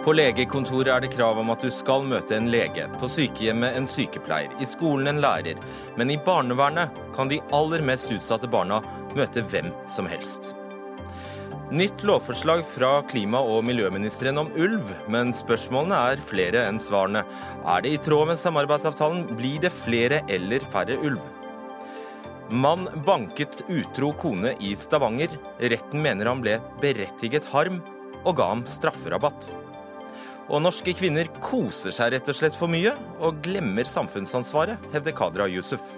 På legekontoret er det krav om at du skal møte en lege, på sykehjemmet en sykepleier, i skolen en lærer. Men i barnevernet kan de aller mest utsatte barna møte hvem som helst. Nytt lovforslag fra klima- og miljøministeren om ulv, men spørsmålene er flere enn svarene. Er det i tråd med samarbeidsavtalen? Blir det flere eller færre ulv? Mann banket utro kone i Stavanger. Retten mener han ble berettiget harm og ga ham strafferabatt. Og norske kvinner koser seg rett og slett for mye, og glemmer samfunnsansvaret, hevder Kadra Yusuf.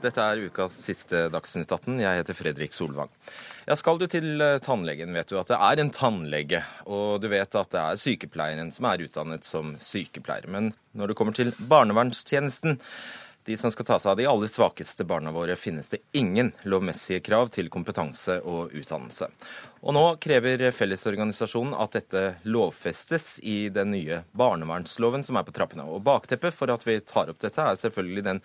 Dette er ukas siste Dagsnytt 18. Jeg heter Fredrik Solvang. Ja, Skal du til eh, tannlegen, vet du at det er en tannlege. Og du vet at det er sykepleieren som er utdannet som sykepleier. Men når det kommer til barnevernstjenesten, de som skal ta seg av de aller svakeste barna våre, finnes det ingen lovmessige krav til kompetanse og utdannelse. Og nå krever Fellesorganisasjonen at dette lovfestes i den nye barnevernsloven som er på trappene. Og bakteppet for at vi tar opp dette, er selvfølgelig den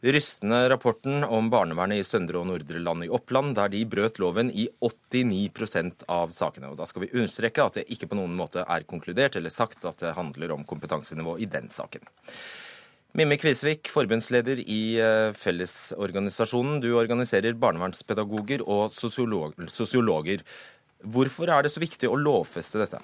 rystende rapporten om barnevernet i Søndre og Nordre Land i Oppland, der de brøt loven i 89% av sakene. Og Da skal vi understreke at det ikke på noen måte er konkludert eller sagt at det handler om kompetansenivå i den saken. Mimme Kvisvik, forbundsleder i eh, Fellesorganisasjonen. Du organiserer barnevernspedagoger og sosiologer. Hvorfor er det så viktig å lovfeste dette?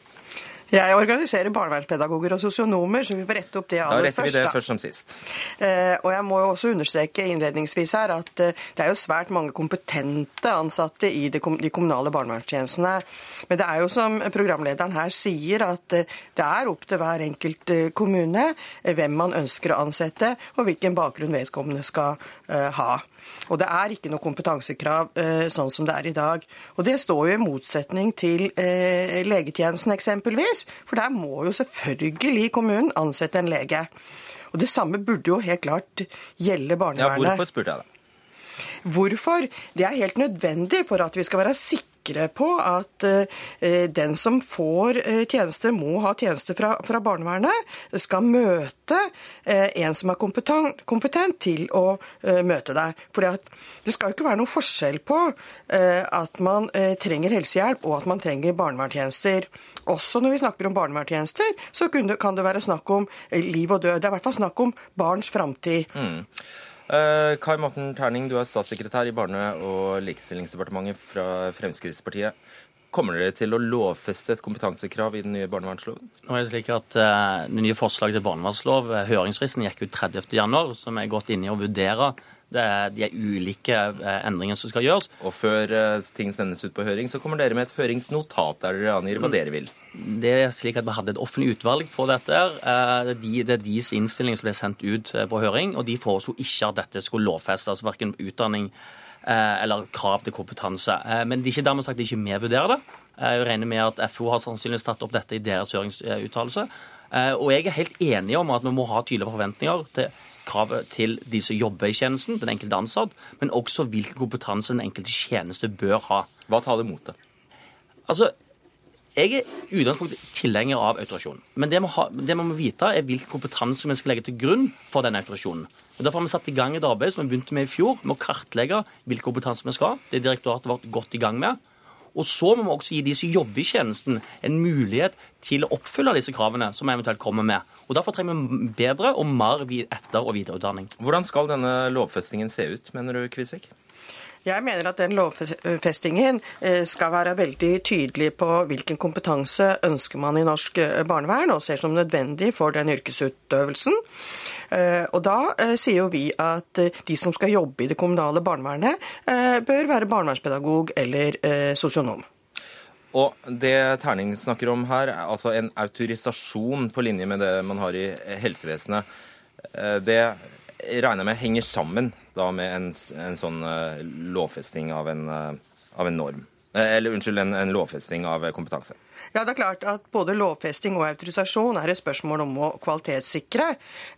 Jeg organiserer barnevernspedagoger og sosionomer, så vi får rette opp det aller først. Da retter vi det først som sist. Eh, og jeg må jo også understreke innledningsvis her at eh, det er jo svært mange kompetente ansatte i de, kommunale barnevernstjenestene. Men det er jo som programlederen her sier, at eh, det er opp til hver enkelt kommune hvem man ønsker å ansette, og hvilken bakgrunn vedkommende skal ha. Og det er ikke noe kompetansekrav eh, sånn som det er i dag. Og det står jo i motsetning til eh, legetjenesten eksempelvis, for der må jo selvfølgelig kommunen ansette en lege. Og det samme burde jo helt klart gjelde barnevernet. Ja, hvorfor spurte jeg det? Hvorfor? Det er helt nødvendig for at vi skal være sikre sikre på at eh, den som får tjeneste, tjenester, må ha tjenester fra, fra barnevernet, skal møte eh, en som er kompetent, kompetent til å møte deg. For det skal jo ikke være noen forskjell på at man trenger helsehjelp og at man trenger barnevernstjenester. Også når vi snakker om barnevernstjenester, så kan det være snakk om liv og død. Det er i hvert fall snakk om barns framtid. Mm. Uh, Kai Morten Terning, du er statssekretær i Barne- og likestillingsdepartementet fra Fremskrittspartiet. Kommer dere til å lovfeste et kompetansekrav i den nye barnevernsloven? Nå er Det slik at uh, det nye forslaget til barnevernslov, eh, høringsfristen gikk ut 30.1, som er gått inn i å vurdere det er de ulike endringene som skal gjøres. Og før ting sendes ut på høring, så kommer dere med et høringsnotat der dere angir hva mm. dere vil det er slik at Vi hadde et offentlig utvalg på dette. Eh, det er deres innstilling som ble sendt ut eh, på høring, og de foreslo ikke at dette skulle lovfestes, verken utdanning eh, eller krav til kompetanse. Men det er ikke dermed sagt at ikke vi vurderer det. Jeg regner med at FO har sannsynligvis tatt opp dette i deres høringsuttalelse. Og jeg er helt enig om at vi må ha tydelige forventninger til kravet til de som jobber i tjenesten, den enkelte ansatt, men også hvilken kompetanse den enkelte tjeneste bør ha. Hva taler mot det? Altså, jeg er i utgangspunktet tilhenger av autorisasjon. Men det vi, ha, det vi, må vite, er hvilken kompetanse vi skal legge til grunn for den autorisasjonen. Og Derfor har vi satt i gang et arbeid som vi begynte med i fjor, med å kartlegge hvilken kompetanse vi skal ha. Det er direktoratet vårt godt i gang med. Og så må vi også gi de som jobber i tjenesten, en mulighet til å oppfylle disse kravene som vi eventuelt kommer med. Og Derfor trenger vi bedre og mer etter- og videreutdanning. Hvordan skal denne lovfestingen se ut, mener du, Kvisvik? Jeg mener at den lovfestingen eh, skal være veldig tydelig på hvilken kompetanse ønsker man i norsk eh, barnevern, og ser som nødvendig for den yrkesutøvelsen. Eh, og da sier jo vi at de som skal jobbe i det kommunale barnevernet, bør være barnevernspedagog eller sosionom. Og det Terning snakker om her, altså en autorisasjon på linje med det man har i helsevesenet, det regner jeg med henger sammen da med en, en sånn uh, lovfesting av en, uh, av en, norm. Eller unnskyld, en, en lovfesting av kompetanse. Ja, det er klart at Både lovfesting og autorisasjon er et spørsmål om å kvalitetssikre.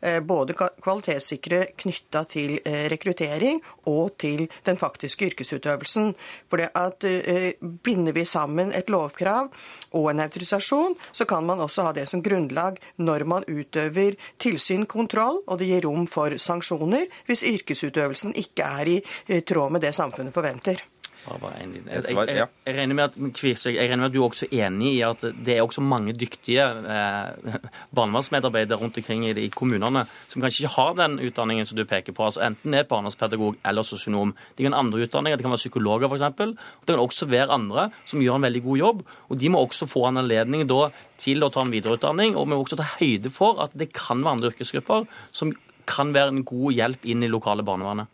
Eh, både kvalitetssikre knytta til eh, rekruttering og til den faktiske yrkesutøvelsen. For det at eh, Binder vi sammen et lovkrav og en autorisasjon, så kan man også ha det som grunnlag når man utøver tilsyn, kontroll, og det gir rom for sanksjoner hvis yrkesutøvelsen ikke er i tråd med det samfunnet forventer. Jeg, jeg, jeg, jeg, regner med at, jeg regner med at du er også enig i at det er også mange dyktige eh, barnevernsmedarbeidere rundt omkring i, i, kommunene som kanskje ikke har den utdanningen som du peker på. altså Enten er barnevernspedagog eller sosionom. De kan andre utdanninger, det kan være psykologer f.eks. Det kan også være andre som gjør en veldig god jobb. og De må også få en anledning da til å ta en videreutdanning. Og vi må også ta høyde for at det kan være andre yrkesgrupper som kan være en god hjelp inn i lokale barnevernet.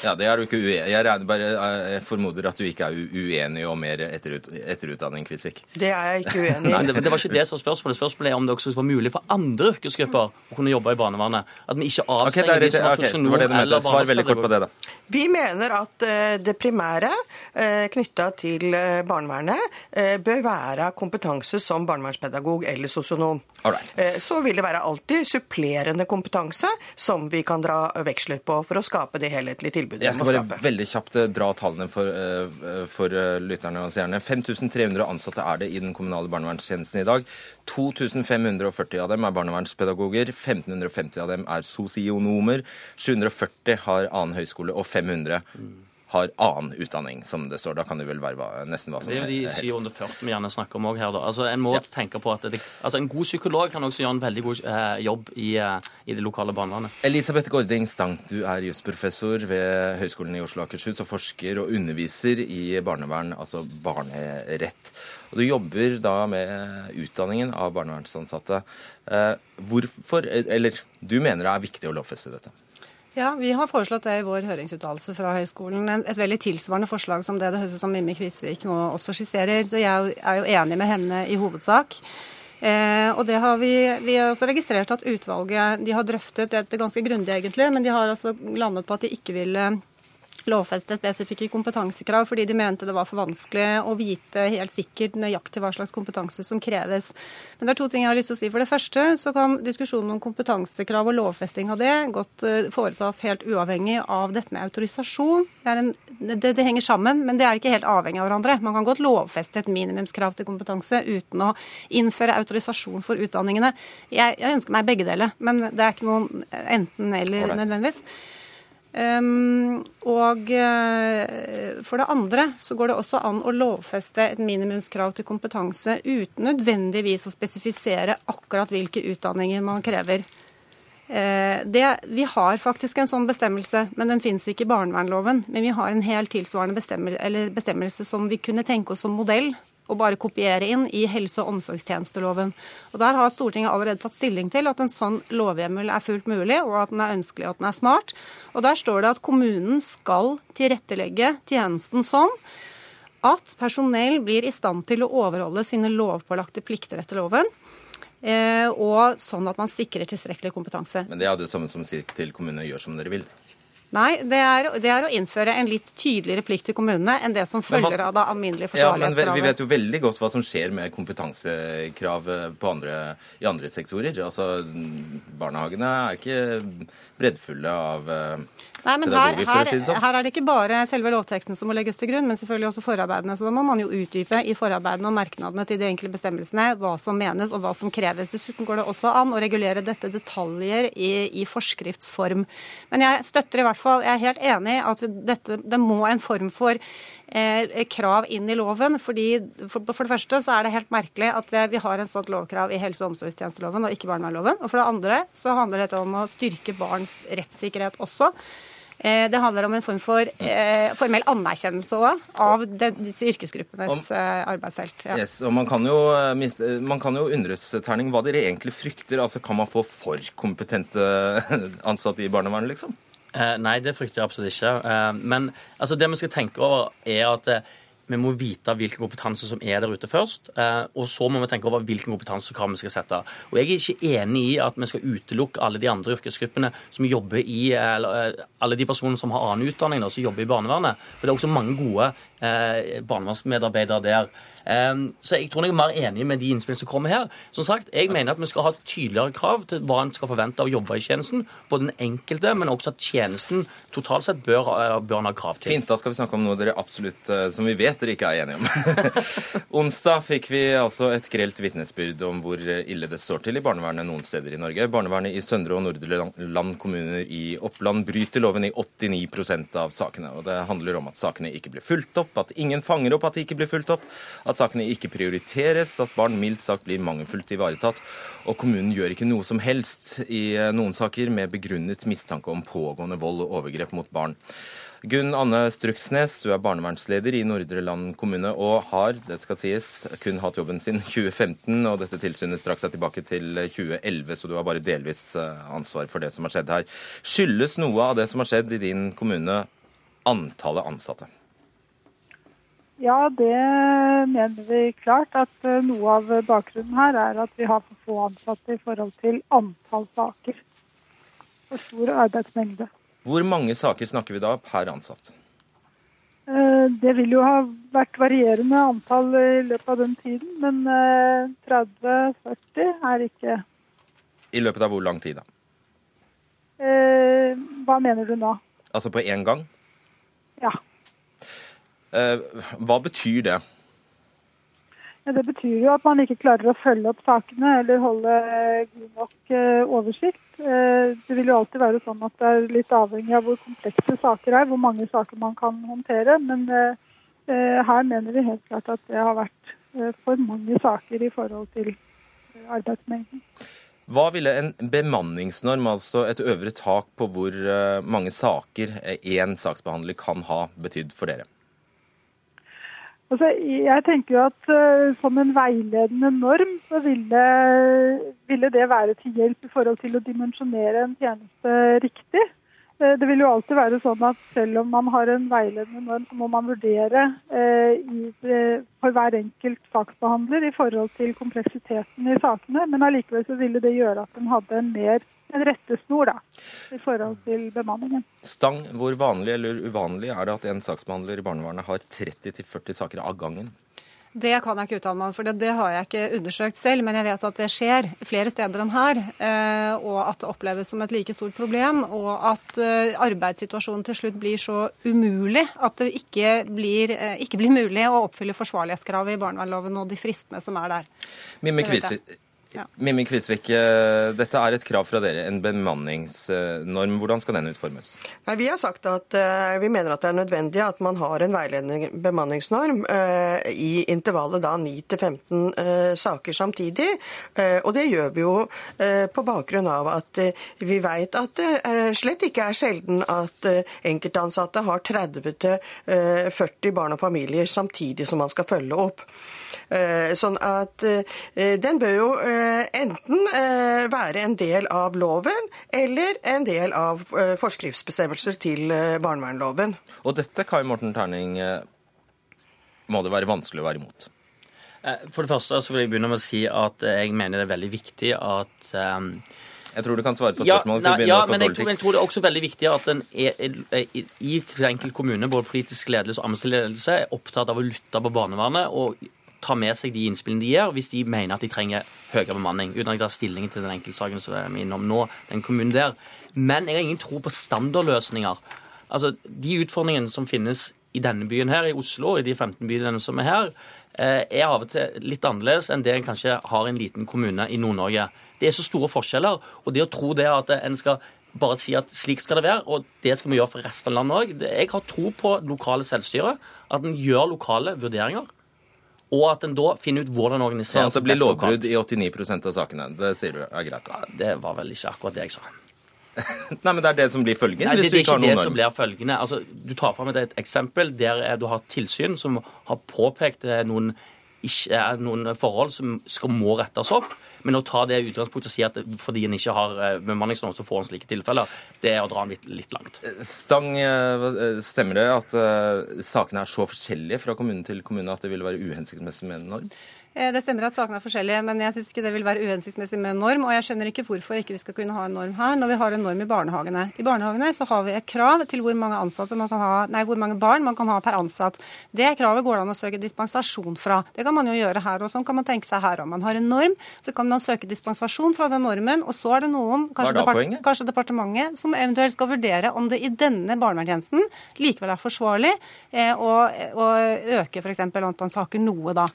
Ja, det er du ikke uenig Jeg, bare, jeg formoder at du ikke er uenig om mer etterut, etterutdanning, Kvisvik. Det er jeg ikke uenig i. Nei, det, det, var ikke det som var spørsmålet. Spørsmålet er om det også var mulig for andre yrkesgrupper å kunne jobbe i barnevernet. At vi ikke avstenger okay, de som har okay, sosionom eller Svar veldig kort på det, da. Vi mener at uh, det primære uh, eh, knytta til uh, barnevernet uh, bør være kompetanse som barnevernspedagog eller sosionom. Så vil det være alltid supplerende kompetanse som vi kan dra veksler på for å skape det helhetlige tilbudet tilbudet Jeg skal bare veldig kjapt eh, dra tallene for, eh, for eh, lytterne og seerne. 5300 ansatte er det i den kommunale barnevernstjenesten i dag. 2540 av dem er barnevernspedagoger, 1550 av dem er sosionomer, 740 har annen høyskole, og 500 har annen utdanning, som det står. Da kan det vel være nesten hva som helst. Det er jo de 740 vi gjerne snakker om òg her, da. Altså, En må ja. tenke på at det, altså, en god psykolog kan også gjøre en veldig god eh, jobb i, eh, i, det lokale barnevernet. Elisabeth Gording Stang, du er jusprofessor ved Høgskolen i Oslo og Akershus og forsker og underviser i barnevern, altså barnerett. Og du jobber da med utdanningen av barnevernsansatte. Eh, hvorfor, eller du mener det er viktig å lovfeste dette? Ja, Vi har foreslått det i vår høringsuttalelse fra høyskolen. Et veldig tilsvarende forslag som det det høres ut som Mimmi Kvisvik nå også skisserer. Så jeg er jo enig med henne i hovedsak. Eh, og det har vi, vi har også registrert at utvalget de har drøftet dette ganske grundig, egentlig, men de har altså landet på at de ikke ville lovfeste spesifikke kompetansekrav fordi de mente det var for vanskelig å vite helt sikkert nøyaktig hva slags kompetanse som kreves. Men det er to ting jeg har lyst til å si. For det første så kan diskusjonen om kompetansekrav og lovfesting av det godt eh, foretas helt uavhengig av dette med autorisasjon. Det, en, det, det henger sammen, men det er ikke helt avhengig av hverandre. Man kan godt lovfeste et minimumskrav til kompetanse uten å innføre autorisasjon for utdanningene. Jeg, jeg ønsker meg begge deler, men det er ikke noen enten-eller nødvendigvis. Um, og uh, for det andre så går det også an å lovfeste et minimumskrav til kompetanse uten nødvendigvis å spesifisere akkurat hvilke utdanninger man krever. Uh, det, vi har faktisk en sånn bestemmelse, men den finnes ikke i barnevernloven. Men vi har en helt tilsvarende bestemmelse, bestemmelse som vi kunne tenke oss som modell å bare kopiere inn i helse- og omsorgstjenesteloven. Og Der har Stortinget allerede tatt stilling til at en sånn lovhjemmel er fullt mulig, og at den er ønskelig og at den er smart. Og Der står det at kommunen skal tilrettelegge tjenesten sånn at personell blir i stand til å overholde sine lovpålagte plikter etter loven. Eh, og sånn at man sikrer tilstrekkelig kompetanse. Men det er det samme som å si til kommunene gjør som dere vil. Nei, det er, det er, å innføre en litt tydeligere plikt til kommunene enn det som følger hva, av det alminnelige forsvarlighetskravet. Ja, men Vi vet jo veldig godt hva som skjer med kompetansekrav andre, i andre sektorer. Altså, Barnehagene er ikke breddfulle av uh, Nei, men her, her, sånn. her, er det ikke bare selve lovteksten som må legges til grunn, men selvfølgelig også forarbeidene. Så da må man jo utdype i forarbeidene og merknadene til de enkelte bestemmelsene hva som menes og hva som kreves. Dessuten går det også an å regulere dette detaljer i, i forskriftsform. Men jeg støtter i hvert fall, jeg er helt enig i at dette, det må en form for eh, krav inn i loven. fordi for, for, det første så er det helt merkelig at vi, vi har en sånt lovkrav i helse- og omsorgstjenesteloven og ikke barnevernloven. Og for det andre så handler dette om å styrke barns rettssikkerhet også. Eh, det handler om en form for eh, formell anerkjennelse også, av den, disse yrkesgruppenes eh, arbeidsfelt. Ja. Yes, og man kan, jo, eh, man kan jo undres, Terning, hva dere egentlig frykter. Altså, Kan man få for kompetente ansatte i barnevernet, liksom? Eh, nei, det frykter jeg absolutt ikke. Eh, men altså, det vi skal tenke over, er at vi må vite hvilken kompetanse som er der ute først. Eh, og så må vi tenke over hvilken kompetansekrav vi skal sette. Og jeg er ikke enig i at vi skal utelukke alle de andre yrkesgruppene som jobber i eh, Alle de personene som har annen utdanning, da, som jobber i barnevernet. For det er også mange gode eh, barnevernsmedarbeidere der. Så jeg tror jeg er mer enig med de innspillene som kommer her. Som sagt, Jeg mener at vi skal ha tydeligere krav til hva en skal forvente av å jobbe i tjenesten. Både den enkelte, men også at tjenesten totalt sett bør, bør en ha krav til. Fint, da skal vi snakke om noe dere absolutt, eh, som vi vet dere ikke er enige om. Onsdag fikk vi altså et grelt vitnesbyrd om hvor ille det står til i barnevernet noen steder i Norge. Barnevernet i Søndre og Nordre Land kommuner i Oppland bryter loven i 89% av sakene. og Det handler om at sakene ikke blir fulgt opp, at ingen fanger opp at de ikke blir fulgt opp, at sakene ikke prioriteres, at barn mildt sagt blir mangelfullt ivaretatt. Og kommunen gjør ikke noe som helst i eh, noen saker med begrunnet mistanke om pågående vold og overgrep mot barn. Gunn Anne Struksnes, du er barnevernsleder i Nordre Land kommune og har, det skal sies, kun hatt jobben sin 2015, og dette tilsynet strakk seg tilbake til 2011, så du har bare delvis eh, ansvar for det som har skjedd her. Skyldes noe av det som har skjedd i din kommune, antallet ansatte? Ja, det mener vi klart. At eh, noe av bakgrunnen her er at vi har for få ansatte i forhold til antall saker. For stor arbeidsmengde. Hvor mange saker snakker vi da per ansatt? Eh, det vil jo ha vært varierende antall i løpet av den tiden, men 30-40 eh, er ikke I løpet av hvor lang tid, da? Hva mener du nå? Altså på én gang? Ja. Eh, hva betyr det? Det betyr jo at man ikke klarer å følge opp sakene eller holde god nok eh, oversikt. Eh, det vil jo alltid være sånn at det er litt avhengig av hvor komplekse saker er, hvor mange saker man kan håndtere. Men her mener vi helt klart at det har vært for mange saker i forhold til arbeidsmengden. Hva ville en bemanningsnorm, altså et øvre tak på hvor mange saker én saksbehandler kan ha, betydd for dere? Altså, jeg tenker jo at uh, Som en veiledende norm så ville, ville, det være til hjelp i forhold til å dimensjonere en tjeneste riktig. Uh, det vil jo alltid være sånn at selv om man har en veiledende norm, så må man vurdere uh, i, for hver enkelt saksbehandler i forhold til kompleksiteten i sakene. Men allikevel så ville det gjøre at den hadde en mer en rettesnor da, i forhold til bemanningen. Stang, hvor vanlig eller uvanlig er det at en saksbehandler i barnevernet har 30-40 saker av gangen? Det kan jeg ikke uttale meg om, for det, det, har jeg ikke undersøkt selv. Men jeg vet at det skjer flere steder enn her, eh, og at det oppleves som et like stort problem. Og at eh, arbeidssituasjonen til slutt blir så umulig at det ikke blir, eh, ikke blir mulig å oppfylle forsvarlighetskravet i barnevernloven og de fristene som er der. Mimme Kvisvik, ja. Mimmi Kvisvik, eh, dette er et krav fra dere, en bemanningsnorm. Hvordan skal den utformes? Nei, vi har sagt at uh, vi mener at det er nødvendig at man har en veiledende bemanningsnorm uh, i intervallet da 9-15 uh, saker samtidig. og det gjør vi jo på bakgrunn av at vi vet at det slett ikke er sjelden at enkeltansatte har 30-40 barn og familier samtidig som man skal følge opp. Sånn at den bør jo Eh, enten eh, være en del av loven eller en del av eh, forskriftsbestemmelser til barnevernloven. Og dette, Kai Morten Terning, må det være vanskelig å være imot? For det første så vil jeg begynne med å si at jeg mener det er veldig viktig at um, jeg tror du kan svare på spørsmålet. Ja, nei, ja men jeg tror, jeg tror, det er også veldig viktig at en er, er, er, i hver enkelt kommune, både politisk ledelse og amtsledelse, er opptatt av å lytte på barnevernet og ta med seg de innspillene de gjør, hvis de mener at de trenger høyere bemanning. Uten at jeg tar stilling til den enkeltsaken som er innom nå, den kommunen der. Men jeg har ingen tro på standardløsninger. Altså, De utfordringene som finnes i denne byen her, i Oslo, i de 15 byene som er her, eh, er av og til litt annerledes enn det en kanskje har i en liten kommune i Nord-Norge. Det er så store forskjeller. Og det å tro det at en skal bare si at slik skal det være, og det skal vi gjøre for resten av landet òg. Jeg har tro på lokale selvstyre, at en gjør lokale vurderinger og at en da finner ut hvordan organiserer seg. Så det blir lovbrudd i 89% av sakene. Det sier du er greit? Ja, det var vel ikke akkurat det jeg sa. Nei, men det er det som blir følgen? Nei, det, det er ikke det som blir følgende. Altså, du tar fram et eksempel der du har tilsyn som har påpekt eh, noen ikke er noen forhold som skal må rettes opp. Men å ta det utgangspunktet og si at fordi en ikke har eh, bemanningsnorm, så får en slike tilfeller, det er å dra den litt, litt langt. Stang, eh, stemmer det at uh, sakene er så forskjellige fra kommune til kommune at det vil være uhensiktsmessig med en norm? Eh, det stemmer at sakene er forskjellige, men jeg syns ikke det vil være uhensiktsmessig med en norm. Og jeg skjønner ikke hvorfor ikke vi skal kunne ha en norm her, når vi har en norm i barnehagene. I barnehagene så har vi et krav til hvor mange, ha, nei, hvor mange barn man kan ha per ansatt. Det kravet går det an å søke dispensasjon fra. Det kan man jo gjøre her, og sånn kan man tenke seg her. Om man har en norm, så kan man søke dispensasjon fra den normen, og så er det noen, kanskje, depart kanskje departementet, som eventuelt skal vurdere om det i denne barnevernstjenesten likevel er forsvarlig eh, å, å øke f.eks. antall saker noe da.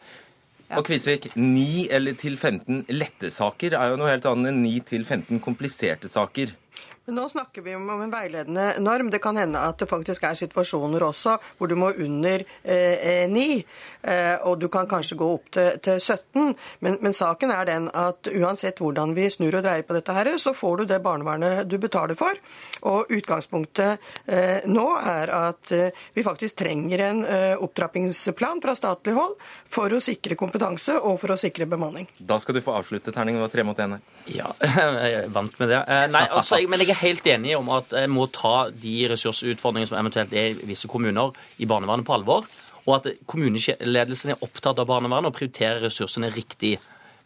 Og Kvisvik, 9 eller til 15 lette saker er jo noe helt annet enn 9 til 15 kompliserte saker. Nå snakker vi om en veiledende norm. Det kan hende at det faktisk er situasjoner også hvor du må under eh, 9, eh, og du kan kanskje gå opp til, til 17. Men, men, saken er den at uansett hvordan vi snur og dreier på dette, her, så får du det barnevernet du betaler for. Og utgangspunktet eh, nå er at eh, vi faktisk trenger en eh, opptrappingsplan fra statlig hold for å sikre kompetanse og for å sikre bemanning. Da skal du få avslutte terningen. Det var tre mot én her. Ja, jeg er vant med det. Eh, nei, altså, men jeg er helt enige om at jeg må ta de ressursutfordringene som eventuelt er i visse kommuner i barnevernet på alvor. Og at kommuneledelsen er opptatt av barnevernet og prioriterer ressursene riktig.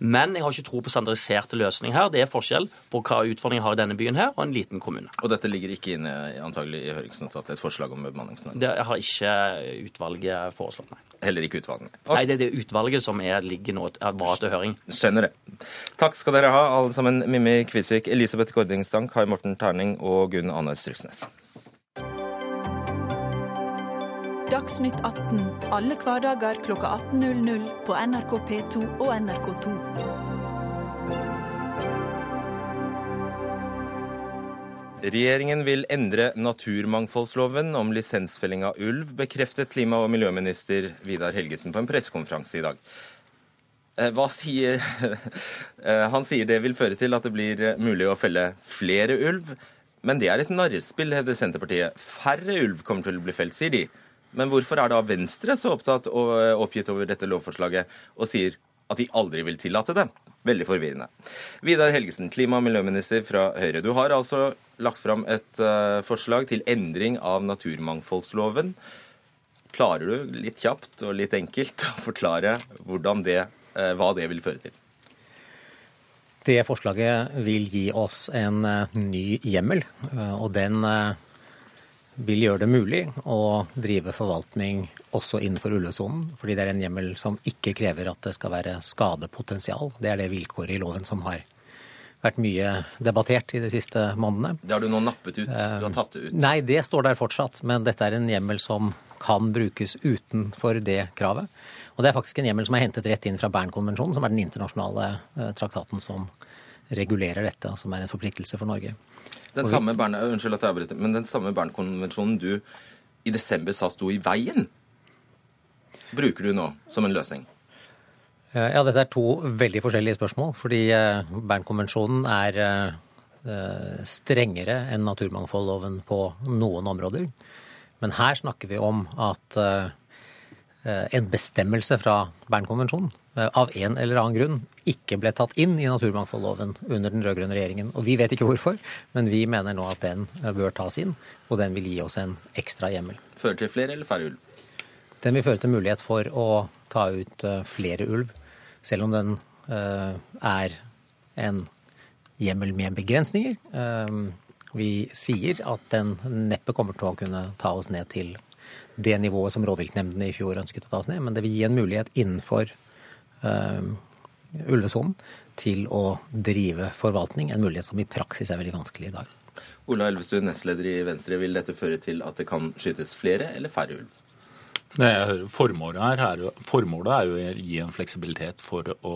Men jeg har ikke tro på standardiserte løsninger her. Det er forskjell på hva utfordringer har i denne byen her og en liten kommune. Og dette ligger ikke inne antagelig i høringsnotatet, et forslag om bemanningsnorm? Det har ikke utvalget foreslått, nei. Heller ikke utvalget? Okay. Nei, det er det utvalget som er, ligger nå, var til høring. Skjønner det. Takk skal dere ha, alle sammen. Mimmi Kvisvik, Elisabeth Gordingstang, Kai Morten Terning og Gunn Anne Struksnes. Dagsnytt 18 alle hverdager kl 18.00 på NRK P2 og NRK2. Regjeringen vil endre naturmangfoldsloven om lisensfelling av ulv, bekreftet klima- og miljøminister Vidar Helgesen på en pressekonferanse i dag. Eh, hva sier eh, Han sier det vil føre til at det blir mulig å felle flere ulv. Men det er et narrespill, hevder Senterpartiet. Færre ulv kommer til å bli felt, sier de. Men hvorfor er da Venstre så opptatt og eh, oppgitt over dette lovforslaget og sier at de aldri vil tillate det? Veldig forvirrende. Vidar Helgesen, klima- og miljøminister fra Høyre. Du har altså lagt fram et uh, forslag til endring av naturmangfoldsloven. Klarer du litt kjapt og litt enkelt å forklare det, uh, hva det vil føre til? Det forslaget vil gi oss en ny hjemmel, og den vil gjøre det mulig å drive forvaltning også innenfor ulvesonen, fordi det er en hjemmel som ikke krever at det skal være skadepotensial. Det er det vilkåret i loven som har vært mye debattert i de siste månedene. Det har du nå nappet ut? Du har tatt det ut? Nei, det står der fortsatt. Men dette er en hjemmel som kan brukes utenfor det kravet. Og det er faktisk en hjemmel som er hentet rett inn fra Bernkonvensjonen, som er den internasjonale eh, traktaten som regulerer dette, og som er en forpliktelse for Norge. Den samme Bern, unnskyld at jeg avbryter, men den samme Bernkonvensjonen du i desember sa sto i veien, bruker du nå som en løsning? Eh, ja, dette er to veldig forskjellige spørsmål. Fordi eh, Bernkonvensjonen er eh, strengere enn naturmangfoldloven på noen områder. Men her snakker vi om at en bestemmelse fra Bernkonvensjonen Eh, av en eller annen grunn ikke ble tatt inn i naturmangfoldloven under den rød-grønne regjeringen. Og vi vet ikke hvorfor, men vi mener nå at den eh, bør tas inn, og den vil gi oss en ekstra hjemmel. Føre til flere eller færre ulv? Den vil føre til mulighet for å ta ut eh, flere ulv, selv om den er en hjemmel med begrensninger. Vi sier at den neppe kommer til å kunne ta oss ned til det nivået som rovviltnemndene i fjor ønsket å ta oss ned, men det vil gi en mulighet innenfor uh, ulvesonen til å drive forvaltning, en mulighet som i praksis er veldig vanskelig i dag. Ola Elvestuen, nestleder i Venstre, vil dette føre til at det kan skytes flere eller færre ulv? Det, formålet, er, er, formålet er jo å gi en fleksibilitet for å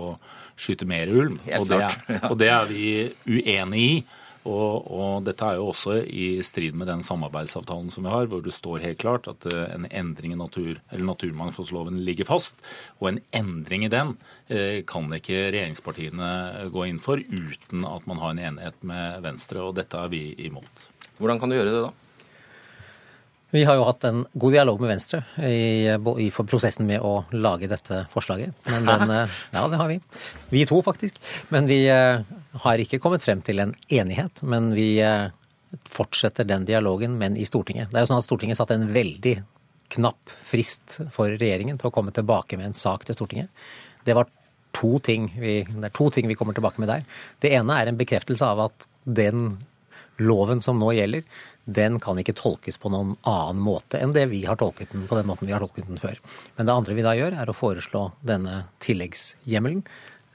skyte mer ulv. Og det, er, og det er vi uenig i. Og, og, dette er jo også i strid med den samarbeidsavtalen som vi har, hvor det står helt klart at eh, en endring i natur, eller naturmangfoldsloven ligger fast. Og en endring i den eh, kan ikke regjeringspartiene gå inn for uten at man har en enighet med Venstre, og dette er vi imot. Hvordan kan du gjøre det da? Vi har jo hatt en god dialog med Venstre i, i for prosessen med å lage dette forslaget. Men den, ja, det har vi. Vi to, faktisk. Men vi har ikke kommet frem til en enighet. Men vi fortsetter den dialogen, men i Stortinget. Det er jo sånn at Stortinget satte en veldig knapp frist for regjeringen til å komme tilbake med en sak til Stortinget. Det var to ting vi, det er to ting vi kommer tilbake med der. Det ene er en bekreftelse av at den loven som nå gjelder, den kan ikke tolkes på noen annen måte enn det vi har tolket den på den måten vi har tolket den før. Men det andre vi da gjør, er å foreslå denne tilleggshjemmelen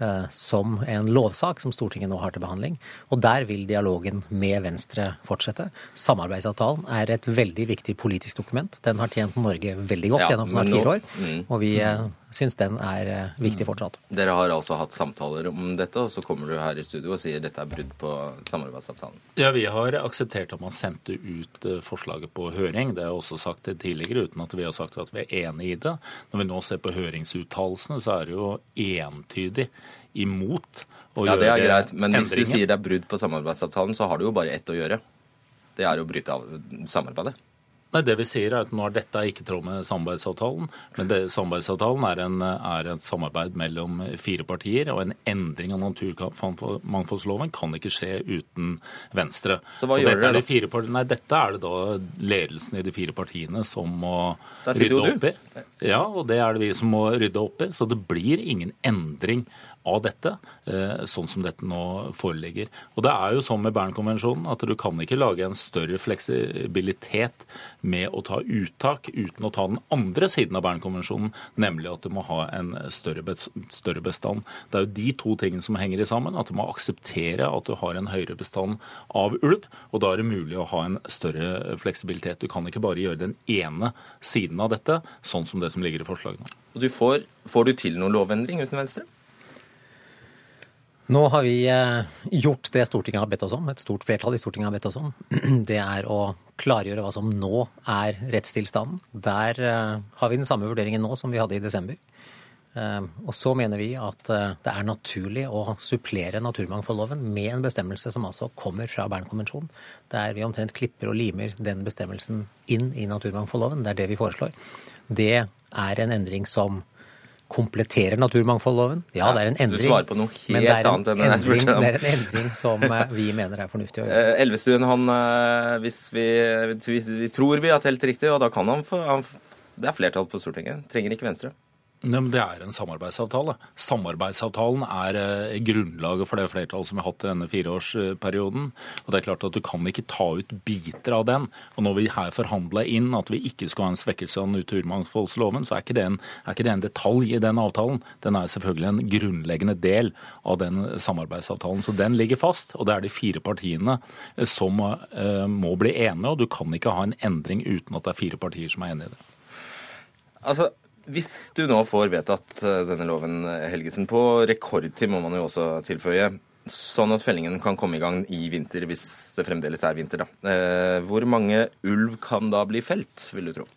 Eh, som en lovsak som Stortinget nå har til behandling. Og der vil dialogen med Venstre fortsette. Samarbeidsavtalen er et veldig viktig politisk dokument. Den har tjent Norge veldig godt ja, gjennom snart fire år. Mm, og vi mm. Syns den er eh, viktig fortsatt. Dere har altså hatt samtaler om dette, og så kommer du her i studio og sier dette er brudd på samarbeidsavtalen? Ja, vi har akseptert at man sendte ut forslaget på høring. Det har jeg også sagt tidligere, uten at vi har sagt at vi er enig i det. Når vi nå ser på høringsuttalelsene, så er det jo entydig imot å ja, gjøre endringer. Ja, det er greit, men hvis du sier det er brudd på samarbeidsavtalen, så har du jo bare ett å gjøre. Det er å bryte av samarbeidet. Nei, Det vi sier er at nå er dette ikke tråd med samarbeidsavtalen. Men det, samarbeidsavtalen er, en, er et samarbeid mellom fire partier. Og en endring av naturmangfoldsloven kan ikke skje uten Venstre. Så hva og gjør dere da? De fire, nei, dette er det da ledelsen i de fire partiene som må rydde opp i. Ja, og det er det vi som må rydde opp i. Så det blir ingen endring av dette, eh, sånn som dette nå foreligger. Og Det er jo sånn med Bernkonvensjonen at du kan ikke lage en større fleksibilitet med å ta uttak uten å ta den andre siden av Bernkonvensjonen, nemlig at du må ha en større bestand. Det er jo de to tingene som henger sammen. At du må akseptere at du har en høyere bestand av ulv, og da er det mulig å ha en større fleksibilitet. Du kan ikke bare gjøre den ene siden av dette, sånn som det som ligger i forslagene. Du får, får du til noen lovendring uten Venstre? Nå har vi eh, gjort det Stortinget har bedt oss om, et stort flertall i Stortinget har bedt oss om. Det er å klargjøre hva som nå er rettstilstanden. Der eh, har vi den samme vurderingen nå som vi hadde i desember. Eh, og så mener vi at det er naturlig å supplere naturmangfoldloven med en bestemmelse som altså kommer fra Bernkonvensjonen, der vi omtrent klipper og limer den bestemmelsen inn i naturmangfoldloven. Det er det vi foreslår. Det er en endring som kompletterer naturmangfoldloven. Ja, det er en endring. Du svarer på noe helt annet enn jeg spurte om. Det er en endring som eh, vi mener er fornuftig å gjøre. Eh, Elvestuen, han, eh, hvis vi, vi, vi, tror vi har telt riktig, og da kan han få Det er flertall på Stortinget. Trenger ikke Venstre. Ja, det er en samarbeidsavtale. Samarbeidsavtalen er eh, grunnlaget for det flertallet som vi har hatt i denne fireårsperioden. Og det er klart at Du kan ikke ta ut biter av den. Og Når vi her forhandla inn at vi ikke skal ha en svekkelse av naturmangfoldsloven, så er ikke, en, er ikke, det en detalj i den avtalen. Den er selvfølgelig en grunnleggende del av den samarbeidsavtalen. Så den ligger fast. Og det er de fire partiene eh, som uh, må bli enige. Og du kan ikke ha en endring uten at det er fire partier som er enige i det. Altså, hvis du nå får vedtatt eh, denne loven, Helgesen, på rekordtid, må man jo også tilføye, sånn at fellingen kan komme i gang i vinter, hvis det fremdeles er vinter, da. Eh, hvor mange ulv kan da bli felt, vil du tro?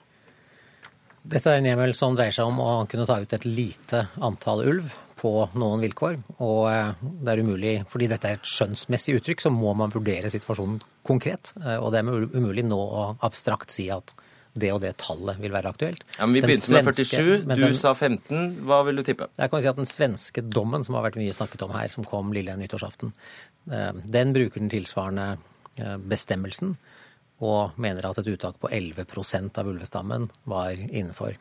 Dette er en hjemmel som dreier seg om å kunne ta ut et lite antall ulv på noen vilkår. Og eh, det er umulig, fordi dette er et skjønnsmessig uttrykk, så må man vurdere situasjonen konkret. Og det er umulig nå å abstrakt si at det og det tallet vil være aktuelt. Ja, men Vi begynte svenske, med 47, du den, sa 15. Hva vil du tippe? Jeg kan si at Den svenske dommen som har vært mye snakket om her, som kom lille nyttårsaften, eh, den bruker den tilsvarende eh, bestemmelsen og mener at et uttak på 11% av ulvestammen var innenfor.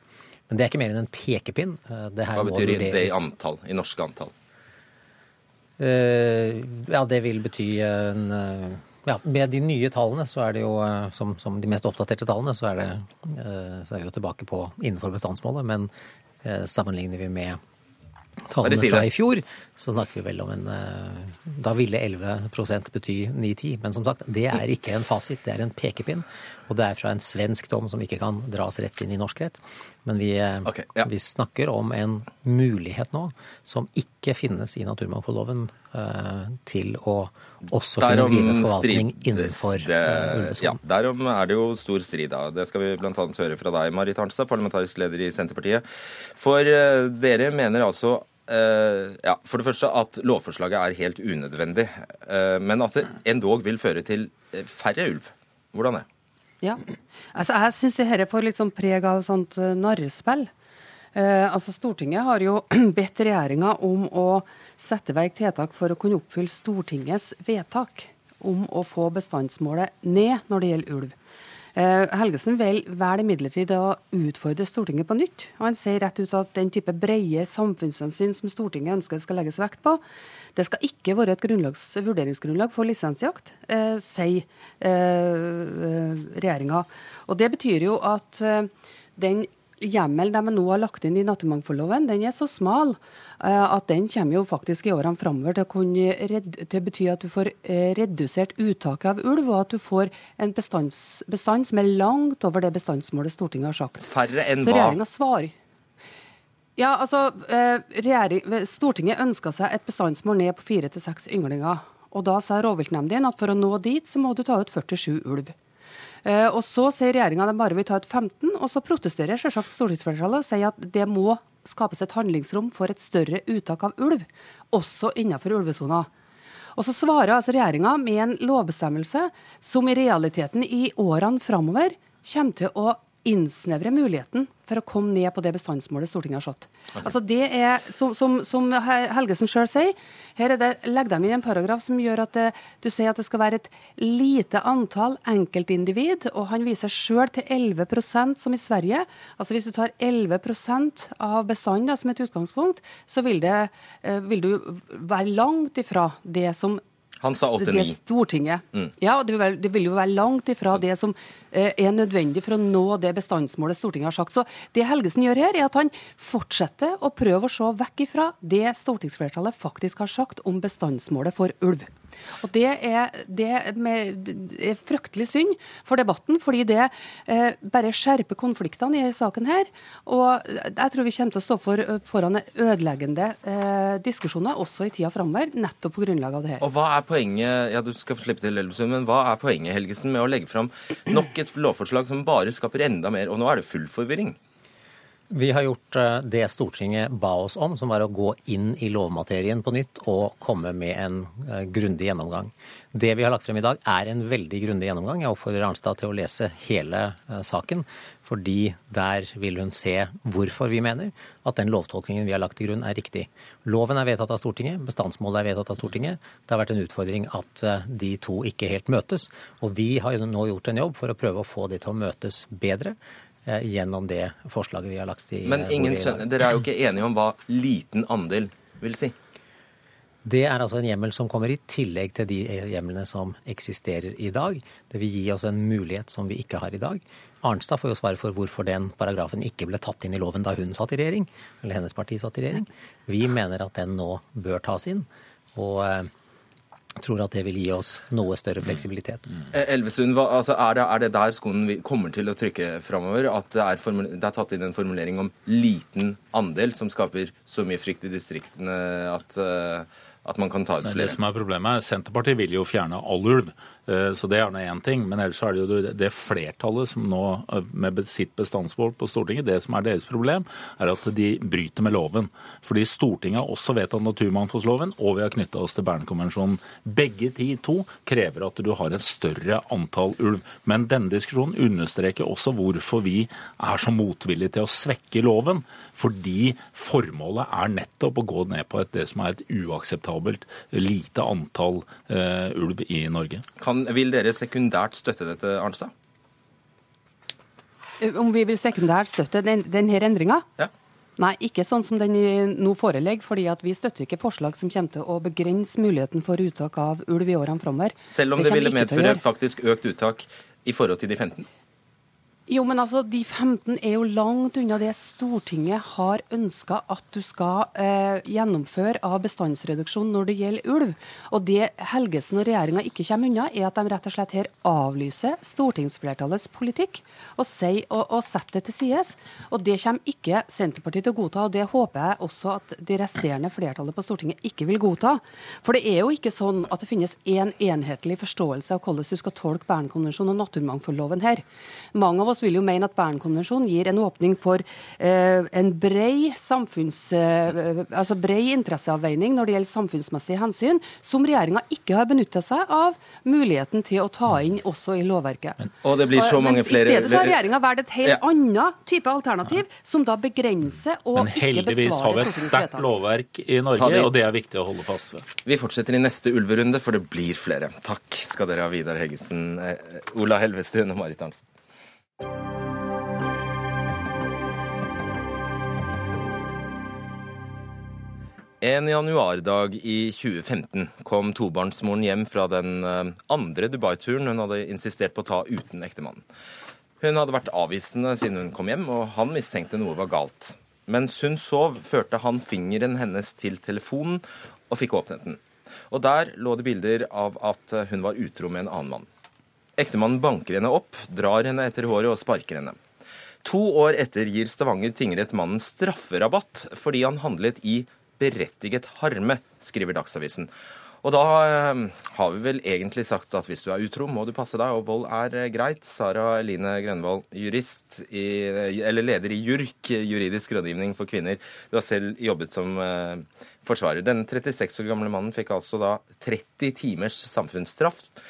Men det er ikke mer enn en pekepinn. Eh, Hva betyr det i antall? I norske antall? Ja, det vil bety en ja, med de nye tallene, så er det jo, eh, som, som de mest oppdaterte tallene, så er, det, eh, så er vi jo tilbake på innenfor bestandsmålet. Men eh, sammenligner vi med tallene fra i fjor, så snakker vi vel om en Da ville 11 bety 9-10. Men som sagt, det er ikke en fasit, det er en pekepinn. Og det er fra en svensk dom som ikke kan dras rett inn i norsk rett. Men vi, okay, ja. vi snakker om en mulighet nå som ikke finnes i naturmangfoldloven til å også kunne drive forvaltning innenfor det, eh, ulvesonen. Ja, derom er det jo stor strid. da. Det skal vi bl.a. høre fra deg, Marit Arnstad, parlamentarisk leder i Senterpartiet. For uh, dere mener altså uh, ja, for det første at lovforslaget er helt unødvendig, uh, men at det endog vil føre til færre ulv. Hvordan det? Ja. Altså, jeg syns dette får litt sånn preg av sånt uh, narrespill. Uh, altså, Stortinget har jo bedt regjeringa om å sette i verk tiltak for å kunne oppfylle Stortingets vedtak om å få bestandsmålet ned når det gjelder ulv. Uh, Helgesen velger imidlertid å utfordre Stortinget på nytt. Han sier rett ut at den type brede samfunnshensyn som Stortinget ønsker skal legges vekt på, det skal ikke være et vurderingsgrunnlag for lisensjakt, eh, sier eh, regjeringa. Og det betyr jo at eh, den hjemmelen de nå har lagt inn i naturmangfoldloven, den er så smal eh, at den kommer jo faktisk i årene framover til å kunne til bety at du får eh, redusert uttaket av ulv, og at du får en bestands, bestand som er langt over det bestandsmålet Stortinget har sagt. Færre enn hva? Så regjeringa svarer. Ja, altså, eh, Stortinget ønska seg et bestandsmål ned på fire til seks ynglinger. Og Da sa rovviltnemndene at for å nå dit, så må du ta ut 47 ulv. Eh, og Så sier regjeringa de bare vil ta ut 15, og så protesterer selvsagt stortingsflertallet og sier at det må skapes et handlingsrom for et større uttak av ulv, også innenfor ulvesona. Og så svarer altså regjeringa med en lovbestemmelse som i realiteten i årene framover kommer til å innsnevre muligheten for å komme ned på det bestandsmålet Stortinget har satt. Okay. Altså det er, som, som, som Helgesen sjøl sier, her er det, legger de inn en paragraf som gjør at det, du sier at det skal være et lite antall enkeltindivid, og han viser sjøl til 11% som i Sverige. Altså Hvis du tar 11% av bestanden som et utgangspunkt, så vil, det, eh, vil du være langt ifra det som han sa 8-9. Stortinget. Mm. Ja, det vil, det vil, jo være langt ifra det som eh, er nødvendig for å nå det bestandsmålet Stortinget har sagt. Så det Helgesen gjør her, er at han fortsetter å prøve å se vekk ifra det stortingsflertallet faktisk har sagt om bestandsmålet for ulv. Og Det er, det med, er fryktelig synd for debatten, fordi det eh, bare skjerper konfliktene i denne saken. her, og Jeg tror vi kommer til å stå for, foran ødeleggende eh, diskusjoner også i tida framover, nettopp på grunnlag av det her. Og Hva er poenget ja du skal slippe til Elvesund, men hva er poenget Helgesen, med å legge fram nok et lovforslag som bare skaper enda mer, og nå er det full forvirring? Vi har gjort eh, det Stortinget ba oss om, som var å gå inn i lovmaterien på nytt og komme med en eh, grundig gjennomgang. Det vi har lagt frem i dag, er en veldig grundig gjennomgang. Jeg oppfordrer Arnstad til å lese hele eh, saken, fordi der vil hun se hvorfor vi mener at den lovtolkningen vi har lagt til grunn, er riktig. Loven er vedtatt av Stortinget, bestandsmålet er vedtatt av Stortinget. Det har vært en utfordring at de to ikke helt møtes. Og vi har nå gjort en jobb for å prøve å få de til å møtes bedre. Eh, gjennom det forslaget vi har lagt i Men ingen skjønner, dere er jo ikke enige om hva liten andel vil si? Det er altså en hjemmel som kommer i tillegg til de hjemlene som eksisterer i dag. Det vil gi oss en mulighet som vi ikke har i dag. Arnstad får jo svare for hvorfor den paragrafen ikke ble tatt inn i loven da hun satt i regjering, eller hennes parti satt i regjering. Vi mener at den nå bør tas inn. Og eh, tror at det vil gi oss noe større fleksibilitet. Mm. Elvesund, altså er, det, er, det, der skoen kommer til å trykke framover? At det er, det er, tatt inn en formulering om liten andel, som skaper så mye frykt i distriktene at, uh, at man kan ta ut flere? Det som er problemet er Senterpartiet vil jo fjerne all ulv. Eh, så det er nå én ting. Men ellers er det jo det flertallet som nå eh, med sitt bestandsmål på Stortinget, det som er deres problem, er at de bryter med loven. Fordi Stortinget har også vedtatt naturmangfoldloven, og vi har knytta oss til Bernkonvensjonen. Begge de to krever at du har et større antall ulv. Men denne diskusjonen understreker også hvorfor vi er så motvillige til å svekke loven. Fordi formålet er nettopp å gå ned på et, det som er et uakseptabelt lite antall uh, ulv i Norge. Kan kan, vil dere sekundært støtte dette, Arnstad? Om vi vil sekundært støtte den, denne endringa? Ja. Nei, ikke sånn som den nå foreligger, fordi vi støtter ikke forslag som kommer til å begrense muligheten for uttak av ulv i årene framover. Selv om det, det ville medføre faktisk økt uttak i forhold til de 15? Jo, men altså, De 15 er jo langt unna det Stortinget har ønska at du skal eh, gjennomføre av bestandsreduksjon når det gjelder ulv. Og Det Helgesen og regjeringa ikke kommer unna, er at de rett og slett her avlyser stortingsflertallets politikk og, sier, og, og setter det til side. Og Det kommer ikke Senterpartiet til å godta, og det håper jeg også at det resterende flertallet på Stortinget ikke vil godta. For det er jo ikke sånn at det finnes én en enhetlig forståelse av hvordan du skal tolke Bernkonvensjonen og naturmangfoldloven her. Mange av av oss vil jo mene at Bernkonvensjonen gir en åpning for eh, en brei samfunns, eh, altså brei interesseavveining når det gjelder samfunnsmessige hensyn, som regjeringa ikke har benytta seg av muligheten til å ta inn også i lovverket. Men, og det blir så mange flere... I stedet så har regjeringa valgt et helt ja. annet type alternativ, som da begrenser og ikke besvarer Men heldigvis har vi et sterkt lovverk i Norge, og det er viktig å holde fast ved. Vi fortsetter i neste ulverunde, for det blir flere. Takk skal dere ha, Vidar Heggesen, eh, Ola Helvestuen og Marit Arntzen. En januardag i 2015 kom tobarnsmoren hjem fra den eh, andre Dubai-turen hun hadde insistert på å ta uten ektemannen. Hun hadde vært avvisende siden hun kom hjem, og han mistenkte noe var galt. Mens hun sov, førte han fingeren hennes til telefonen og fikk åpnet den. Og der lå det bilder av at hun var utro med en annen mann. Ektemannen banker henne opp, drar henne etter håret og sparker henne. To år etter gir Stavanger tingrett mannen strafferabatt fordi han handlet i berettiget harme, skriver Dagsavisen. Og da eh, har vi vel egentlig sagt at hvis du er utro, må du passe deg, og vold er eh, greit. Sara Eline Grønvold, jurist i, eller leder i JURK, juridisk rådgivning for kvinner. Du har selv jobbet som eh, forsvarer. Denne 36 år gamle mannen fikk altså da 30 timers samfunnsstraff eh,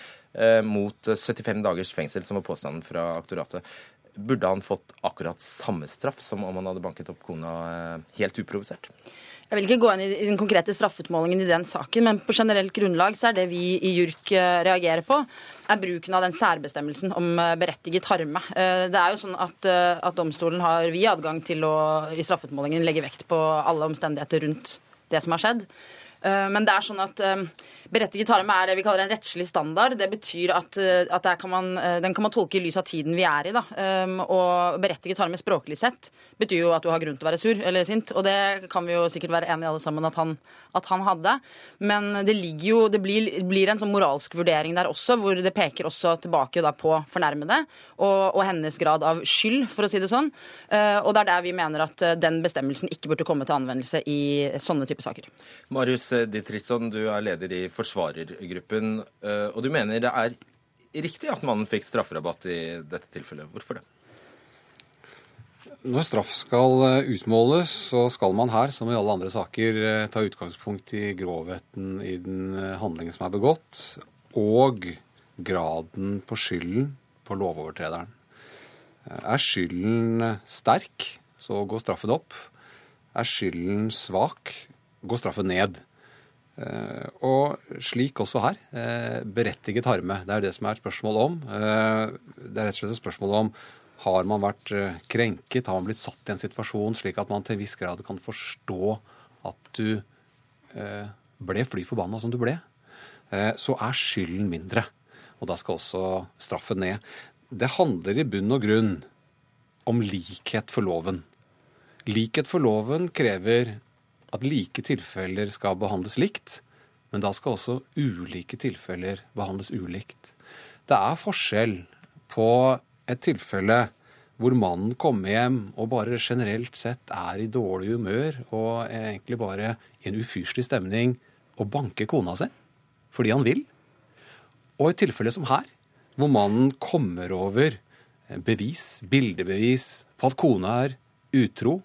mot 75 dagers fengsel, som var påstanden fra aktoratet. Burde han fått akkurat samme straff som om han hadde banket opp kona eh, helt uprovosert? Jeg vil ikke gå inn i den konkrete straffeutmålingen i den saken, men på generelt grunnlag så er det vi i JURK eh, reagerer på, er bruken av den særbestemmelsen om eh, berettiget harme. Eh, det er jo sånn at, at domstolen har vi adgang til å i straffeutmålingen legge vekt på alle omstendigheter rundt det som har skjedd. Men det er sånn at Berettiget harme er det vi kaller en rettslig standard. Det betyr at, at kan man, den kan man tolke i lys av tiden vi er i. Da. Og berettiget harme språklig sett betyr jo at du har grunn til å være sur eller sint. Og det kan vi jo sikkert være enige alle sammen at han, at han hadde. Men det jo, det blir, blir, en sånn moralsk vurdering der også, hvor det peker også tilbake på fornærmede og, og, hennes grad av skyld, for å si det sånn. Eh, og det er der vi mener at eh, den bestemmelsen ikke burde komme til anvendelse i sånne typer saker. Marius Ditritzson, du er leder i forsvarergruppen, eh, og du mener det er riktig at mannen fikk strafferabatt i dette tilfellet. Hvorfor det? Når straff skal eh, utmåles, så skal man her, som i alle andre saker, eh, ta utgangspunkt i grovheten i den handlingen som er begått, og graden på skylden på lovovertrederen. Er skylden sterk, så går straffen opp. Er skylden svak, går straffen ned. Og slik også her. Berettiget harme. Det er det som er et spørsmål om. Det er rett og slett et spørsmål om har man vært eh, krenket? Har man blitt satt i en situasjon slik at man til en viss grad kan forstå at du eh, ble fly forbanna som du ble? Eh, så er skylden mindre. Og da skal også straffen ned. Det handler i bunn og grunn om likhet for loven. Likhet for loven krever at like tilfeller skal behandles likt, men da skal også ulike tilfeller behandles ulikt. Det er forskjell på et tilfelle hvor mannen kommer hjem og bare generelt sett er i dårlig humør og egentlig bare i en ufyselig stemning og banker kona si fordi han vil. Og et tilfelle som her, hvor mannen kommer over bevis, bildebevis på at kona er utro,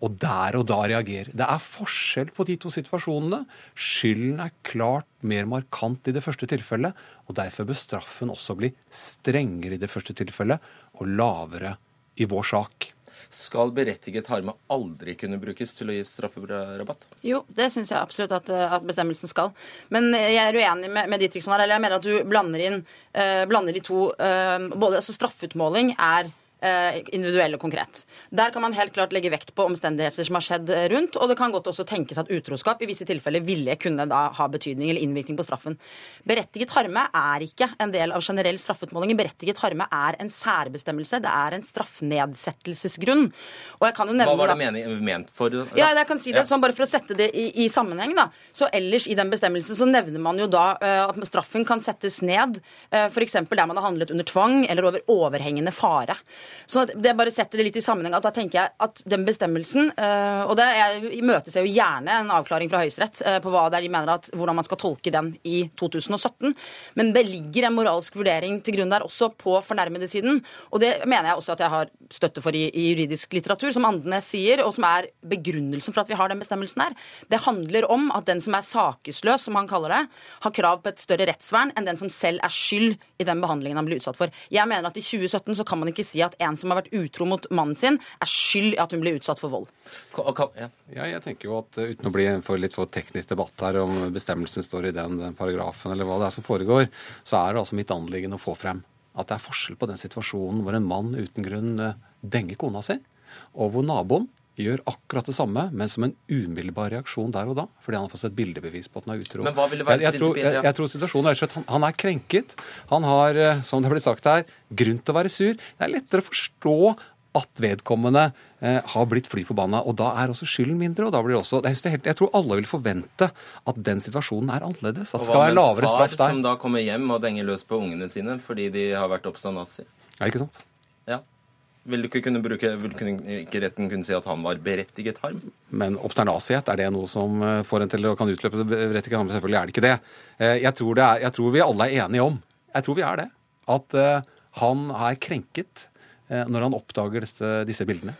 og der og da reagerer. Det er forskjell på de to situasjonene. Skylden er klart mer markant i det første tilfellet, og derfor bør straffen også bli strengere i det første tilfellet og lavere i vår sak. Skal berettiget harme aldri kunne brukes til å gi strafferabatt? Jo, det syns jeg absolutt at, at, bestemmelsen skal. Men jeg er uenig med, med Ditriksson her. Eller jeg mener at du blander inn uh, blander de to uh, både, altså Straffeutmåling er Eh, individuell og konkret. Der kan man helt klart legge vekt på omstendigheter som har skjedd rundt, og det kan godt også tenkes at utroskap i visse tilfeller ville kunne da ha betydning eller innvirkning på straffen. Berettiget harme er ikke en del av generell straffeutmåling. Berettiget harme er en særbestemmelse. Det er en straffnedsettelsesgrunn. Og jeg kan jo nevne Hva var det mening, ment for? Ja, ja jeg kan si det sånn bare for å sette det i, i, sammenheng. da. Så ellers i den bestemmelsen så nevner man jo da uh, at straffen kan settes ned, uh, eh, f.eks. der man har handlet under tvang eller over overhengende fare. Så det bare setter det litt i sammenheng. at Da tenker jeg at den bestemmelsen eh, Og det, jeg imøteser jo gjerne en avklaring fra Høyesterett eh, på hva det er de mener at, hvordan man skal tolke den i 2017. Men det ligger en moralsk vurdering til grunn der også på fornærmede-siden. Og det mener jeg også at jeg har støtte for i, i juridisk litteratur, som Andenes sier, og som er begrunnelsen for at vi har den bestemmelsen her. Det handler om at den som er sakesløs, som han kaller det, har krav på et større rettsvern enn den som selv er skyld i den behandlingen han blir utsatt for. Jeg mener at i 2017 så kan man ikke si at en som har vært utro mot mannen sin, er skyld i at hun blir utsatt for vold. Ja. jeg tenker jo at uh, Uten å bli for litt for teknisk debatt her om bestemmelsen står i den, den paragrafen eller hva det er som foregår, så er det altså mitt anliggende å få frem at det er forskjell på den situasjonen hvor en mann uten grunn uh, denger kona si, og hvor naboen gjør akkurat det samme, men som en umiddelbar reaksjon der og da, fordi han har fått et bildebevis på at han er utro. Men hva vil det være jeg, jeg, tror, jeg, jeg tror situasjonen er at han, han er krenket. Han har, uh, som det har blitt sagt her, grunn til å være sur. Det er lettere å forstå at vedkommende eh, har blitt fly forbanna. Og da er også skylden mindre. og da blir det også, det helt, Jeg tror alle vil forvente at den situasjonen er annerledes. At det skal være lavere straff der. Og hva med far som da kommer hjem og denger løs på ungene sine fordi de har vært oppstått nazi? Ja, ikke sant? Vil, du ikke kunne bruke, vil ikke retten kunne si at han var berettiget harm? Men obsternasighet, er det noe som eh, får en til å kan utløpe berettiget harm? Selvfølgelig er det ikke det. Eh, jeg tror, det er, jeg tror vi alle er enige om, jeg tror vi er det, at uh, han er krenket Eh, når han oppdager disse, bildene.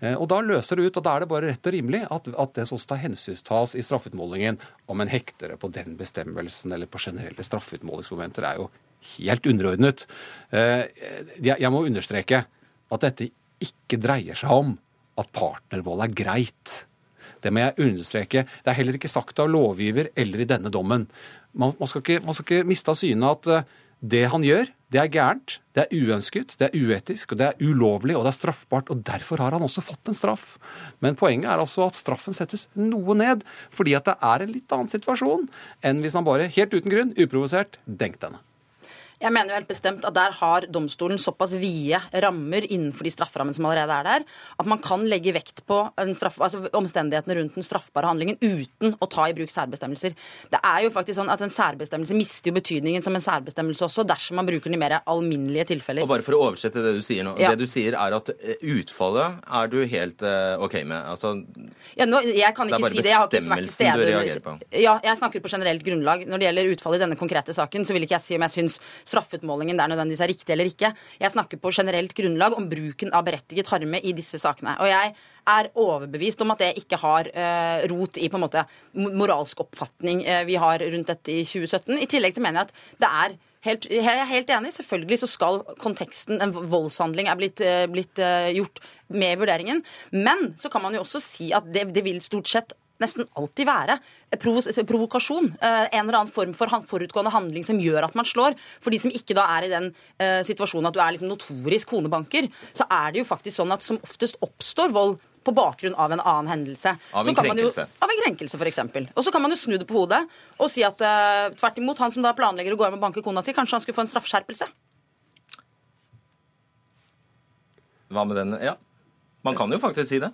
Eh, og Da løser det ut, og da er det bare rett og rimelig at, at det også hensynstas i straffeutmålingen. Om en hekter det på den bestemmelsen eller på generelle straffeutmålingsmomenter, er jo helt underordnet. Eh, jeg må understreke at dette ikke dreier seg om at partnervold er greit. Det må jeg understreke. Det er heller ikke sagt av lovgiver eller i denne dommen. Man, man, skal, ikke, man skal ikke miste av syne at det han gjør, det er gærent, det er uønsket, det er uetisk, og det er ulovlig og det er straffbart. og Derfor har han også fått en straff. Men poenget er altså at straffen settes noe ned, fordi at det er en litt annen situasjon enn hvis han bare helt uten grunn, uprovosert, denkte henne. Jeg mener jo helt bestemt at der har domstolen såpass vide rammer innenfor de strafferammene som allerede er der, at man kan legge vekt på straff, altså omstendighetene rundt den straffbare handlingen uten å ta i bruk særbestemmelser. Det er jo faktisk sånn at En særbestemmelse mister jo betydningen som en særbestemmelse også dersom man bruker den i mer alminnelige tilfeller. Og bare for å oversette det du sier nå. Ja. Det du sier er at eh, utfallet er du helt uh, OK med? Altså, ja, nå, jeg kan ikke si det. Jeg har ikke vært til stede. Ja, jeg snakker på generelt grunnlag. Når det gjelder utfallet i denne konkrete saken, så vil ikke jeg si om jeg syns straffeutmålingen der nødvendigvis er riktig eller ikke. Jeg snakker på generelt grunnlag om bruken av berettiget harme i disse sakene. Og jeg er overbevist om at det ikke har uh, rot i på en måte moralsk oppfatning uh, vi har rundt dette i 2017. I tillegg til mener jeg at det er Helt, jeg er helt enig. Selvfølgelig så skal konteksten, en voldshandling, er blitt, uh, blitt gjort med vurderingen. Men så kan man jo også si at det, det vil stort sett nesten alltid være provokasjon. Eh, en eller annen form for forutgående handling som gjør at man slår. For de som ikke da er i den situasjonen at du er liksom notorisk konebanker, så er det jo faktisk sånn at som oftest oppstår vold på bakgrunn av en annen hendelse. Av en krenkelse. Jo, av en krenkelse, f.eks. Og så kan man jo snu det på hodet og si at uh, tvert imot, han som da planlegger å gå hjem og banke kona si, kanskje han skulle få en straffeskjerpelse. Hva med den? Ja. Man kan jo faktisk si det.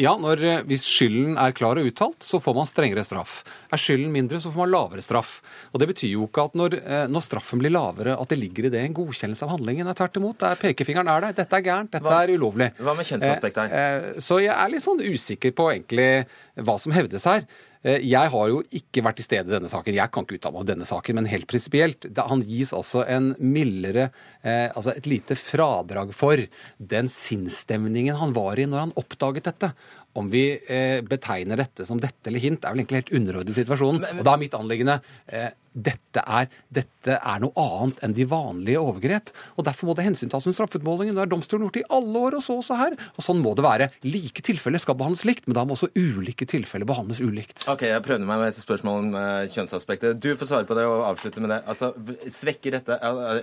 Ja, når, eh, hvis skylden er klar og uttalt, så får man strengere straff. Er skylden mindre, så får man lavere straff. Og Det betyr jo ikke at når, eh, når straffen blir lavere, at det ligger i det en godkjennelse av handlingen. Nei, tvert imot. Er, pekefingeren er der. Dette er gærent. Dette hva, er ulovlig. Hva med kjønnsaspektet her? Eh, så jeg er litt sånn usikker på egentlig hva som hevdes her. Eh, jeg har jo ikke vært til stede i denne saken. Jeg kan ikke uttale meg om denne saken, men helt prinsipielt. Han gis altså en mildere eh, Altså et lite fradrag for den sinnsstemningen han var i når han oppdaget dette. Om vi eh, betegner dette som dette eller hint, er vel egentlig helt underordnet situasjonen. Og da er mitt anliggende eh, dette er, dette er, noe annet enn de vanlige overgrep. og Derfor må det hensyntas med straffeutmålingen. Det har domstolen gjort i alle år, og så også her. Og Sånn må det være. Like tilfeller skal behandles likt, men da må også ulike tilfeller behandles ulikt. Ok, Jeg prøvde meg med et spørsmål om uh, kjønnsaspektet. Du får svare på det og avslutte med det. Altså, Svekker dette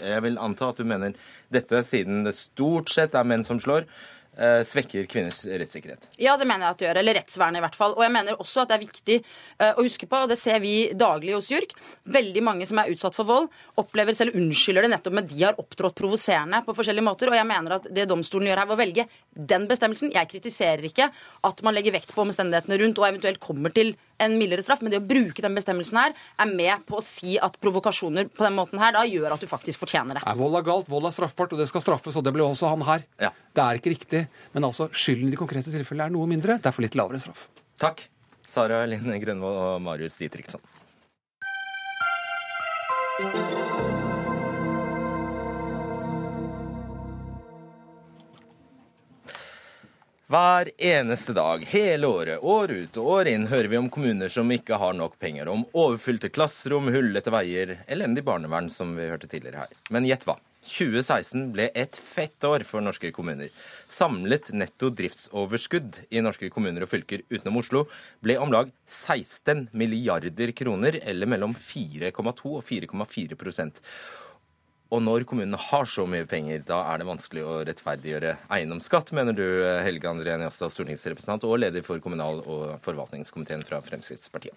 Jeg vil anta at du mener dette, siden det stort sett er menn som slår. Eh, svekker kvinners rettssikkerhet. Ja, det mener jeg at det gjør. Eller rettsvernet, i hvert fall. Og jeg mener også at det er viktig eh, å huske på, og det ser vi daglig hos JURK, veldig mange som er utsatt for vold, opplever selv unnskylder det nettopp med de har opptrådt provoserende på forskjellige måter. Og jeg mener at det domstolen gjør her ved å velge den bestemmelsen Jeg kritiserer ikke at man legger vekt på omstendighetene rundt og eventuelt kommer til en mildere straff. Men det å bruke den bestemmelsen her er med på å si at provokasjoner på den måten her da gjør at du faktisk fortjener det. Nei, vold er galt, vold er straffbart, og det skal straffes, og det ble også han her. Ja. Det er ikke riktig, men altså skylden i de konkrete tilfellene er noe mindre. Derfor litt lavere straff. Takk. Sara Line Grønvold og Marius Ditriksson. Hver eneste dag, hele året, år ut og år inn, hører vi om kommuner som ikke har nok penger. Om overfylte klasserom, hullete veier, elendig barnevern, som vi hørte tidligere her. Men gjett hva? 2016 ble et fett år for norske kommuner. Samlet netto driftsoverskudd i norske kommuner og fylker utenom Oslo ble om lag 16 milliarder kroner, eller mellom 4,2 og 4,4 og når kommunene har så mye penger, da er det vanskelig å rettferdiggjøre eiendomsskatt, mener du, Helge André Njåstad, stortingsrepresentant og leder for kommunal- og forvaltningskomiteen fra Fremskrittspartiet.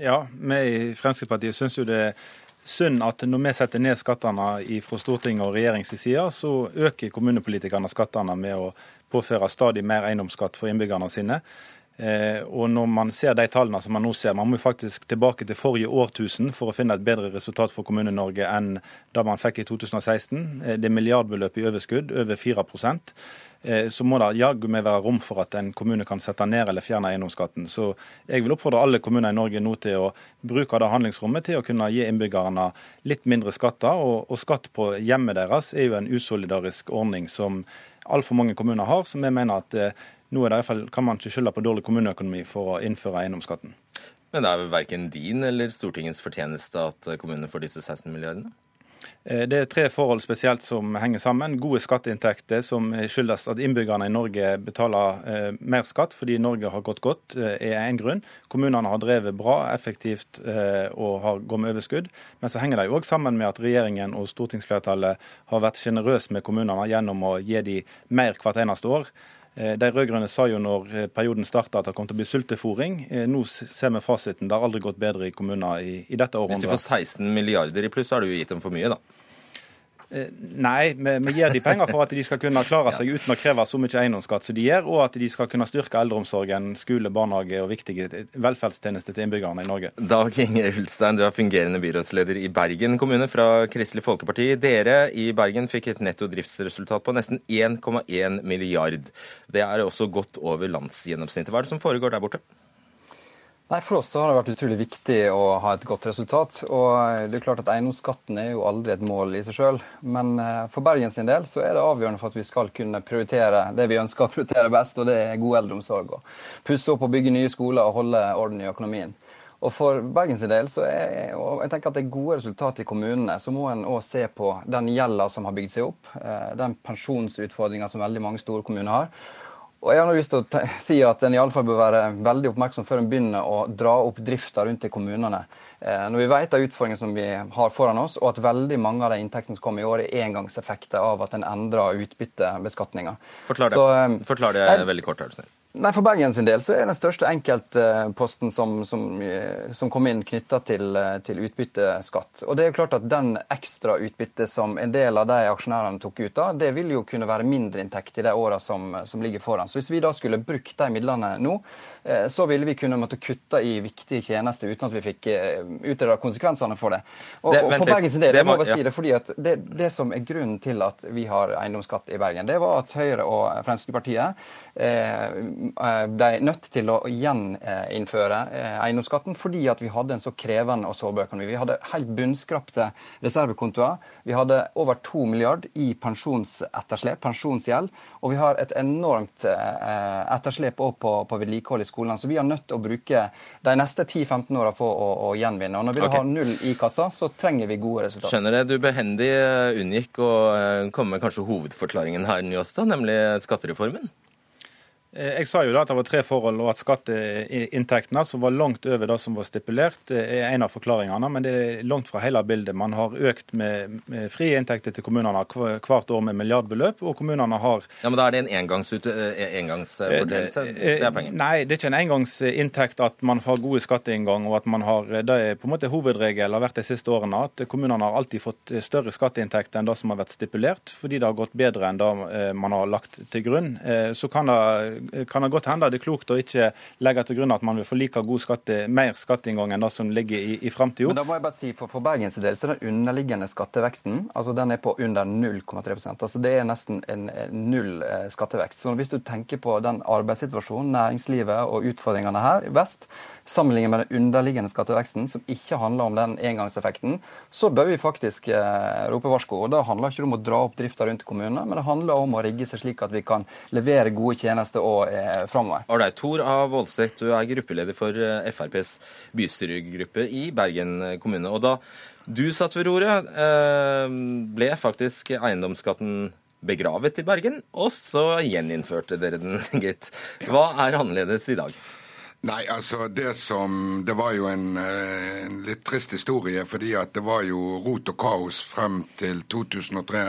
Ja, vi i Fremskrittspartiet syns jo det er synd at når vi setter ned skattene fra Stortinget og regjeringens side, så øker kommunepolitikerne skattene med å påføre stadig mer eiendomsskatt for innbyggerne sine. Eh, og når man ser de tallene som man nå ser, man må faktisk tilbake til forrige årtusen for å finne et bedre resultat for Kommune-Norge enn da man fikk i 2016. Eh, det er milliardbeløp i overskudd, over 4 eh, så må det jaggu meg være rom for at en kommune kan sette ned eller fjerne eiendomsskatten. Så jeg vil oppfordre alle kommuner i Norge nå til å bruke det handlingsrommet til å kunne gi innbyggerne litt mindre skatter. Og, og skatt på hjemmet deres er jo en usolidarisk ordning som altfor mange kommuner har, som jeg mener at nå er det i fall, kan man ikke skylde på dårlig kommuneøkonomi for å innføre eiendomsskatten. Men det er vel verken din eller Stortingets fortjeneste at kommunene får disse 16 milliardene? Eh, det er tre forhold spesielt som henger sammen. Gode skatteinntekter som skyldes at innbyggerne i Norge betaler eh, mer skatt fordi Norge har gått godt, eh, er en grunn. Kommunene har drevet bra, effektivt og har gått med overskudd. Men så henger det òg sammen med at regjeringen og stortingsflertallet har vært sjenerøse med kommunene gjennom å gi dem mer hvert eneste år. Eh, de rød-grønne sa jo når eh, perioden starta at det kom til å bli sultefòring. Eh, nå ser vi fasiten. Det har aldri gått bedre i kommuner i, i dette århundret. Hvis de får 16 milliarder i pluss, så har du jo gitt dem for mye, da. Eh, nei, vi, gir de penger for at de skal kunne klare seg uten å kreve så mye eiendomsskatt som de gjør, og at de skal kunne styrke eldreomsorgen, skole, barnehage og viktige velferdstjenester til innbyggerne i Norge. Dag Inge Ulstein, du er fungerende byrådsleder i Bergen kommune fra Kristelig Folkeparti. Dere i Bergen fikk et netto driftsresultat på nesten 1,1 milliard. Det er også godt over landsgjennomsnittet. Hva er det som foregår der borte? Nei, For oss har det vært utrolig viktig å ha et godt resultat. og det er klart at Eiendomsskatten er jo aldri et mål i seg sjøl. Men eh, for Bergen sin del så er det avgjørende for at vi skal kunne prioritere det vi ønsker å prioritere best, og det er god eldreomsorg. og Pusse opp og bygge nye skoler og holde orden i økonomien. Og For Bergen sin del så er og jeg tenker at det er gode resultat i kommunene. Så må en òg se på den gjelda som har bygd seg opp, eh, den pensjonsutfordringa som veldig mange store kommuner har. Og jeg har lyst til å si at En i alle fall bør være veldig oppmerksom før en begynner å dra opp drifta rundt i kommunene. Eh, når vi vet av utfordringene som vi har foran oss, og at veldig mange av de inntektene som kommer i år, er engangseffekter av at en endrer utbyttebeskatninga. Forklar det, Så, eh, Forklar det veldig kort. her, Nei, For Bergen sin del så er den største enkeltposten som, som, som kom inn knytta til, til, utbytteskatt. Og det er jo klart at Den ekstra utbyttet som en del av de aksjonærene tok ut av, det vil jo kunne være mindre inntekt i de åra som, som, ligger foran. Så Hvis vi da skulle brukt de midlene nå, Eh, så ville vi kunne måtte kutte i viktige tjenester uten at vi fikk eh, utreda konsekvensene for det. Og, det, og for Bergens del, det, jeg må bare ja. si det, fordi at det, det, som er grunnen til at vi har eiendomsskatt i Bergen, det var at Høyre og Fremskrittspartiet eh, ble nødt til å gjeninnføre eiendomsskatten fordi at vi hadde en så krevende og sårbar økonomi. Vi hadde helt bunnskrapte reservekontoer. Vi hadde over 2 milliard i pensjonsetterslep, pensjonsgjeld, og vi har et enormt etterslep på, på vedlikehold i skolen skolene. Så vi har nødt til å bruke de neste 10-15 åra på å, å, gjenvinne. Og når vi okay. har null i kassa, så trenger vi gode resultater. Skjønner det. Du behendig eh, unngikk å eh, komme med kanskje hovedforklaringen her, Njåstad, nemlig skattereformen? Eh, jeg sa jo da at det var tre forhold, og at skatteinntektene, som var langt over det som var stipulert, er en av forklaringene. Men det er langt fra hele bildet. Man har økt med, med frie inntekter til kommunene hvert år med milliardbeløp, og kommunene har Ja, Men da er det en eh, engangsfordelelse? Det er penger? Nei, det er ikke en engangsinntekt at man har gode skatteinngang, og at man har Det er på en måte hovedregel har vært de siste årene at kommunene har alltid fått større skatteinntekter enn det som har vært stipulert, fordi det har gått bedre enn det man har lagt til grunn. Så kan det kan det godt hende det er klokt å ikke legge til grunn at man vil få like god skatte, mer skatteinngang enn det som ligger i, i framtida. Da må jeg bare si, for, for Bergens del så er den underliggende skatteveksten altså den er på under 0,3% altså Det er nesten en, en null eh, skattevekst. Så hvis du tenker på den arbeidssituasjonen, næringslivet og utfordringene her i vest, sammenlignet med den underliggende skatteveksten, som ikke handler om den engangseffekten, så bør vi faktisk eh, rope varsko. Og Det handler ikke om å dra opp drifta rundt kommunene, men det handler om å rigge seg slik at vi kan levere gode tjenester og eh, framover. Ålreit. Tor A. Voldstedt, du er gruppeleder for eh, FrPs bystyregruppe i Bergen kommune. Og da du satt ved roret, eh, ble faktisk eiendomsskatten begravet i Bergen, og så gjeninnførte dere den, gitt. Hva er annerledes i dag? Nei, altså det som Det var jo en, eh, en, litt trist historie, fordi at det var jo rot og kaos frem til 2003,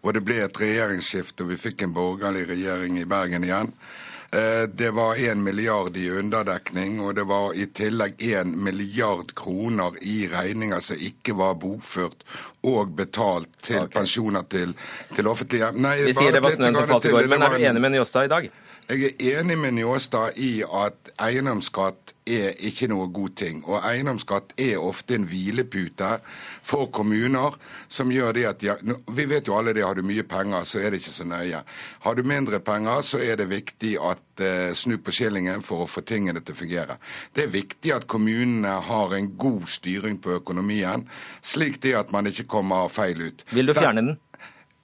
hvor det ble et regjeringsskifte og vi fikk en borgerlig regjering i Bergen igjen. Eh, det var én milliard i underdekning, og det var i tillegg én milliard kroner i regninger som ikke var bokført og betalt til okay. pensjoner til, til offentlige Nei, Vi sier det var snøen som falt i går, men er du enig med Njåstad i dag? Jeg er enig med Njåstad i at eiendomsskatt er ikke noe god ting. Og eiendomsskatt er ofte en hvilepute for kommuner som gjør det at de, Vi vet jo alle det, har du mye penger, så er det ikke så nøye. Har du mindre penger, så er det viktig at eh, snu på skillingen for å få tingene til å fungere. Det er viktig at kommunene har en god styring på økonomien, slik det at man ikke kommer feil ut. Vil du fjerne den?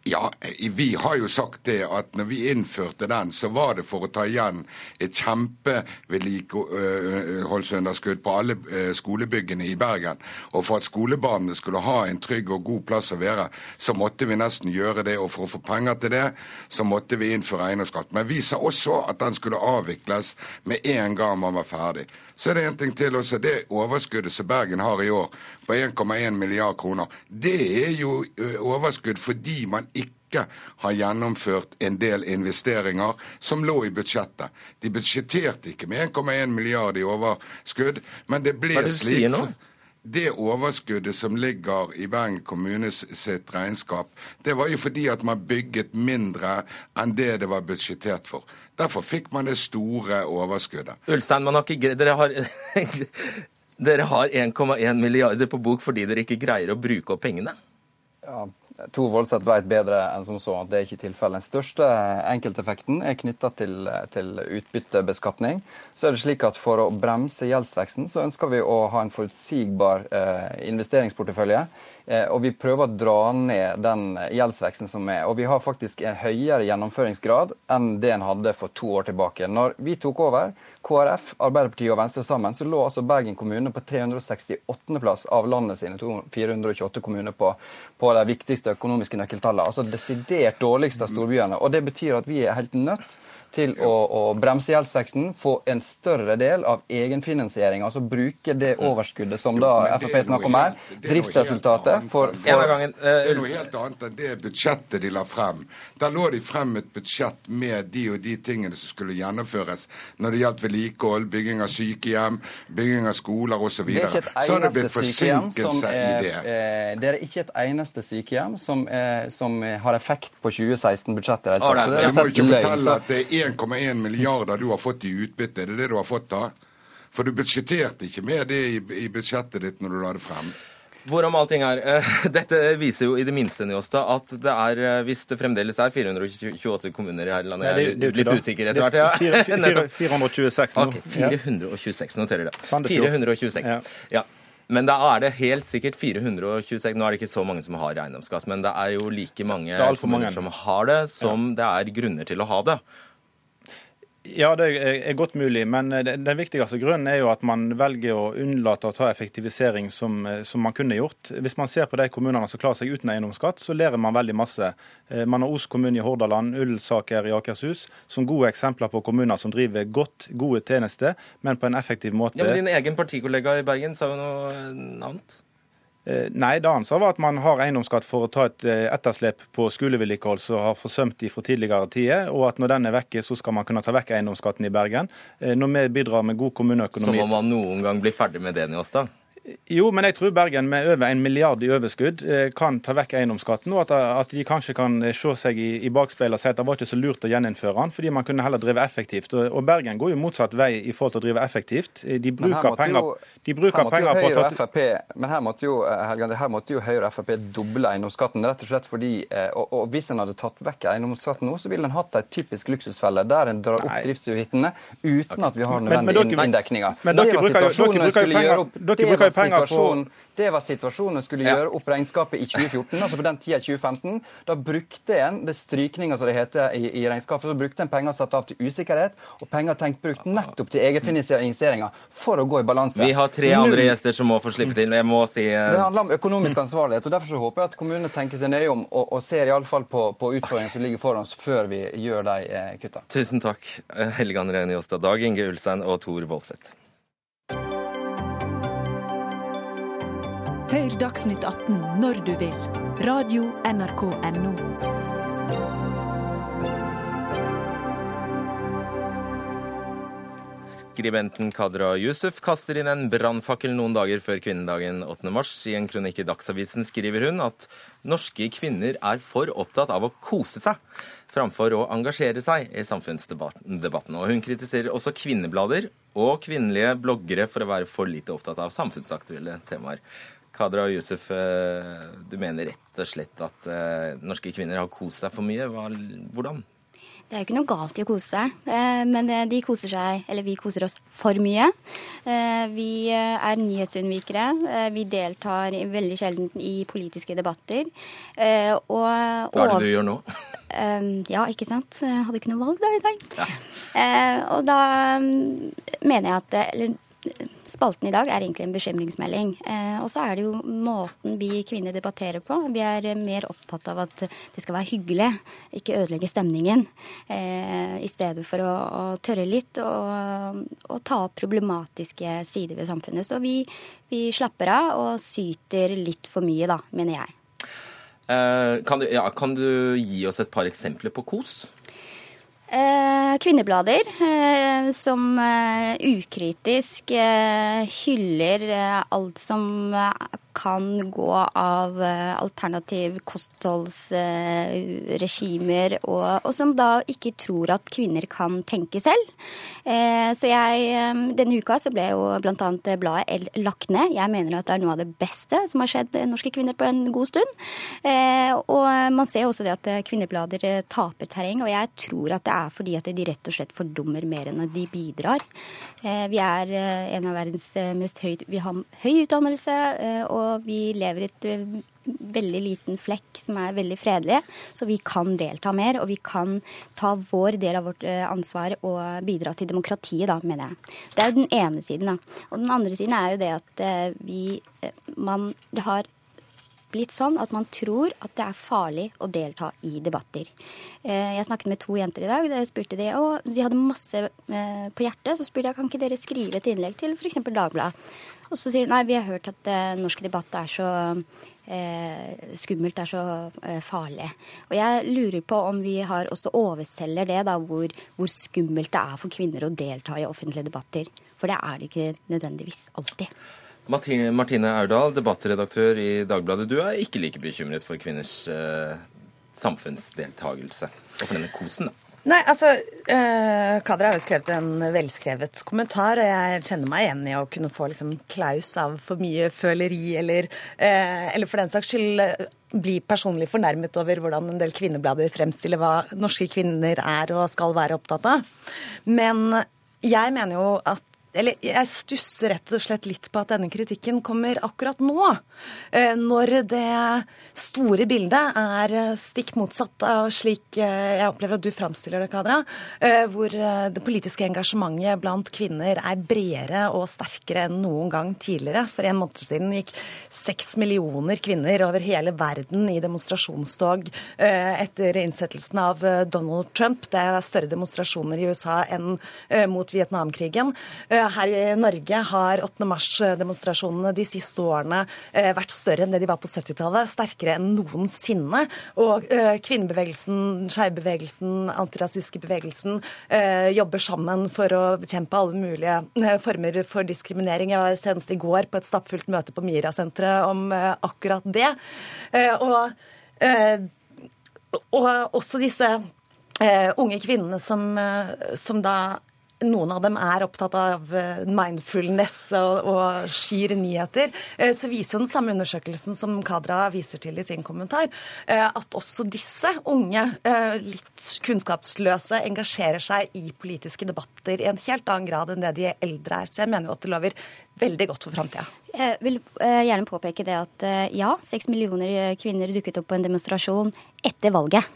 Ja, vi har jo sagt det at når vi innførte den, så var det for å ta igjen et kjempevedlikeholdsunderskudd på alle skolebyggene i Bergen. Og for at skolebarna skulle ha en trygg og god plass å være, så måtte vi nesten gjøre det. Og for å få penger til det, så måtte vi innføre eiendomsskatt. Men vi sa også at den skulle avvikles med en gang man var ferdig. Så er det en ting til også. Det overskuddet som Bergen har i år, på 1,1 milliard kroner, det er jo overskudd fordi man ikke har gjennomført en del investeringer som lå i budsjettet. De budsjetterte ikke med 1,1 milliard i overskudd, men det ble det slik sier nå? Det overskuddet som ligger i Bergen kommunes sitt regnskap, det var jo fordi at man bygget mindre enn det det var budsjettert for. Derfor fikk man det store overskuddet. Ulstein, man har ikke, dere har, dere har 1,1 milliarder på bok fordi dere ikke greier å bruke opp pengene? Ja, Tor Voldseth vet bedre enn som så at det er ikke tilfellet. Den største enkelteffekten er knytta til, til, utbyttebeskatning. Så er det slik at For å bremse gjeldsveksten så ønsker vi å ha en forutsigbar eh, investeringsportefølje. Eh, og vi prøver å dra ned den gjeldsveksten som er. Og vi har faktisk en høyere gjennomføringsgrad enn det en hadde for to år tilbake. Når vi tok over, KrF, Arbeiderpartiet og Venstre sammen, så lå altså Bergen kommune på 368.-plass av landet sine 428 kommuner på, på de viktigste økonomiske nøkkeltallene. Altså desidert dårligste av storbyene. Og det betyr at vi er helt nødt til å, å bremse gjeldsveksten, få en større del av egenfinansiering. Altså bruke det overskuddet som da Frp snakker om her, driftsresultatet for, for gangen, uh, Det er noe helt annet enn det budsjettet de la frem. Der lå de frem et budsjett med de og de tingene som skulle gjennomføres når det gjaldt vedlikehold, bygging av sykehjem, bygging av skoler osv. Så, så har det blitt forsinkelse i det. Eh, det er ikke et eneste sykehjem som, er, som har effekt på 2016-budsjettet. Jeg må ikke fortelle at det er 1,1 milliarder du har fått i utbytte. Er det det du har fått da? For du budsjetterte ikke med det i, i budsjettet ditt når du la det frem. Hvorom allting er, eh, Dette viser jo i det minste Njåstad, at det er, eh, hvis det fremdeles er 428 kommuner i her landet Jeg er, litt usikker etter hvert. Ja. 426 nå. Okay, 426, noterer det. 426. Ja. ja. Men da er det helt sikkert 426 Nå er det ikke så mange som har eiendomsskatt, men det er jo like mange kommuner som har det, som det er grunner til å ha det. Ja, det er godt mulig. Men eh, den viktigste grunnen er jo at man velger å unnlate å ta effektivisering som, eh, som, man kunne gjort. Hvis man ser på de kommunene som klarer seg uten eiendomsskatt, så lærer man veldig masse. Eh, man har Os kommune i Hordaland, Ullsaker i Akershus som gode eksempler på kommuner som driver godt, gode tjenester, men på en effektiv måte. Ja, men Din egen partikollega i Bergen sa jo noe annet? Eh, nei, det han sa var at man har eiendomsskatt for å ta et eh, etterslep på skolevedlikehold som har forsømt de fra tidligere tider, og at når den er vekke, så skal man kunne ta vekk eiendomsskatten i Bergen. Eh, når vi bidrar med god kommuneøkonomi Så må man noen gang bli ferdig med det, Njåstad? Jo, men jeg tror Bergen med over en milliard i overskudd eh, kan ta vekk eiendomsskatten, og at, at de kanskje kan eh, se seg i, i bakspeilet og si at det var ikke så lurt å gjeninnføre den, fordi man kunne heller drive effektivt. Og, og Bergen går jo motsatt vei i forhold til å drive effektivt. Eh, de bruker penger, jo, de bruker penger på å ta Men her måtte, jo, Helgen, her måtte jo Høyre og Frp doble eiendomsskatten, rett og slett fordi og, og hvis en hadde tatt vekk eiendomsskatten nå, så ville en hatt ei typisk luksusfelle der en drar opp driftsutgiftene uten at vi har nødvendig inndekninger. Men dere bruker jo penger, dere bruker jo penger på det var situasjonen skulle ja. gjøre opp regnskapet i 2014, altså på den tida 2015. Da brukte en det strykninga som det heter i, i regnskapet, så brukte en penger satt av til usikkerhet, og penger tenkt brukt nettopp til egenfinansierte investeringer for å gå i balanse. Vi har tre andre gjester som må få slippe til. Jeg må si uh... Det handler om økonomisk ansvarlighet. og Derfor så håper jeg at kommunene tenker seg nøye om og, og ser iallfall på, på utfordringene som ligger foran oss, før vi gjør de eh, kutta. Tusen takk, Helge André Njåstad, Dag Inge Ulstein og Tor Voldseth. Hør Dagsnytt 18 når du vil. Radio NRK Radio.nrk.no. Skribenten Kadra Yusuf kaster inn en brannfakkel noen dager før kvinnedagen 8. mars. I en kronikk i Dagsavisen skriver hun at norske kvinner er for opptatt av å kose seg framfor å engasjere seg i samfunnsdebatten. Og hun kritiserer også kvinneblader og kvinnelige bloggere for å være for lite opptatt av samfunnsaktuelle temaer. Kadra og Yusuf, eh, du mener rett og slett at eh, norske kvinner har kost seg for mye. Hvordan? Det er jo ikke noe galt i å kose seg, eh, men de koser seg, eller vi koser oss for mye. Vi er nyhetsunnvikere. Vi deltar veldig sjelden i politiske debatter. Og, Hva er det du gjør nå? Ja, ikke sant. Jeg hadde ikke noe valg da i dag. Ja. Og da mm, mener jeg at Eller Spalten i dag er egentlig en bekymringsmelding. Eh, og så er det jo måten vi kvinner debatterer på. Vi er mer opptatt av at det skal være hyggelig, ikke ødelegge stemningen. Eh, I stedet for å, å tørre litt og, og, ta opp problematiske sider ved samfunnet. Så vi, vi slapper av og syter litt for mye, da, mener jeg. Eh, kan, du, ja, kan du gi oss et par eksempler på kos? Eh, kvinneblader eh, som eh, ukritisk hyller alt som kan gå av eh, alternativ kostholdsregimer, og, og, som da ikke tror at kvinner kan tenke selv. Eh, så jeg Denne uka så ble jo bl.a. bladet L lagt ned. Jeg mener at det er noe av det beste som har skjedd norske kvinner på en god stund. Eh, og man ser også det at kvinneblader taper terreng, og jeg tror at det er fordi at de rett og slett fordummer mer enn de bidrar. Vi er en av verdens mest høyt Vi har høy utdannelse. og og vi lever i et eh, veldig liten flekk som er veldig fredelige. Så vi kan delta mer, og vi kan ta vår del av vårt eh, ansvar og bidra til demokratiet, da, mener jeg. Det er jo den ene siden, da. Og den andre siden er jo det at eh, vi man, har blitt sånn at man tror at det er farlig å delta i debatter. Jeg snakket med to jenter i dag. Da jeg spurte de, og de hadde masse på hjertet. Så spurte jeg kan ikke dere skrive et innlegg til f.eks. Dagbladet. Og så sier de nei, vi har hørt at eh, norsk debatt er så eh, skummelt, er så eh, farlig. Og jeg lurer på om vi har også overselger det, da, hvor, hvor, skummelt det er for kvinner å delta i offentlige debatter. For det er det ikke nødvendigvis alltid. Martine, Aurdal, debattredaktør i Dagbladet. Du er ikke like bekymret for kvinners eh, samfunnsdeltagelse og for denne kosen, da? Nei, altså, eh, Kadra har jo skrevet en velskrevet kommentar, og jeg kjenner meg igjen i å kunne få liksom klaus av for mye føleri, eller, eh, eller for den saks skyld eh, bli personlig fornærmet over hvordan en del kvinneblader fremstiller hva norske kvinner er og skal være opptatt av. Men jeg mener jo at eller jeg stusser rett og slett litt på at denne kritikken kommer akkurat nå. Eh, når det store bildet er stikk motsatt av slik eh, jeg opplever at du framstiller det, Kadra. Eh, hvor det politiske engasjementet blant kvinner er bredere og sterkere enn noen gang tidligere. For en måned siden gikk seks millioner kvinner over hele verden i demonstrasjonstog etter innsettelsen av Donald Trump. Det er større demonstrasjoner i USA enn mot Vietnamkrigen. Her i Norge har 8. mars-demonstrasjonene de siste årene eh, vært større enn det de var på 70-tallet. Sterkere enn noensinne. Og eh, kvinnebevegelsen, skeibevegelsen, antirasistiske bevegelsen eh, jobber sammen for å bekjempe alle mulige former for diskriminering. Jeg var senest i går på et stappfullt møte på Mira-senteret om akkurat det. Og, og også disse unge kvinnene som, som da noen av dem er opptatt av eh, mindfulness og, og skir nyheter, eh, så viser jo den samme undersøkelsen som Kadra viser til i sin kommentar, eh, at også disse unge, litt kunnskapsløse, engasjerer seg i politiske debatter i en helt annen grad enn det de eldre er. Så jeg mener jo at det lover veldig godt for framtida. Jeg vil gjerne påpeke det at ja, seks millioner kvinner dukket opp på en demonstrasjon etter valget.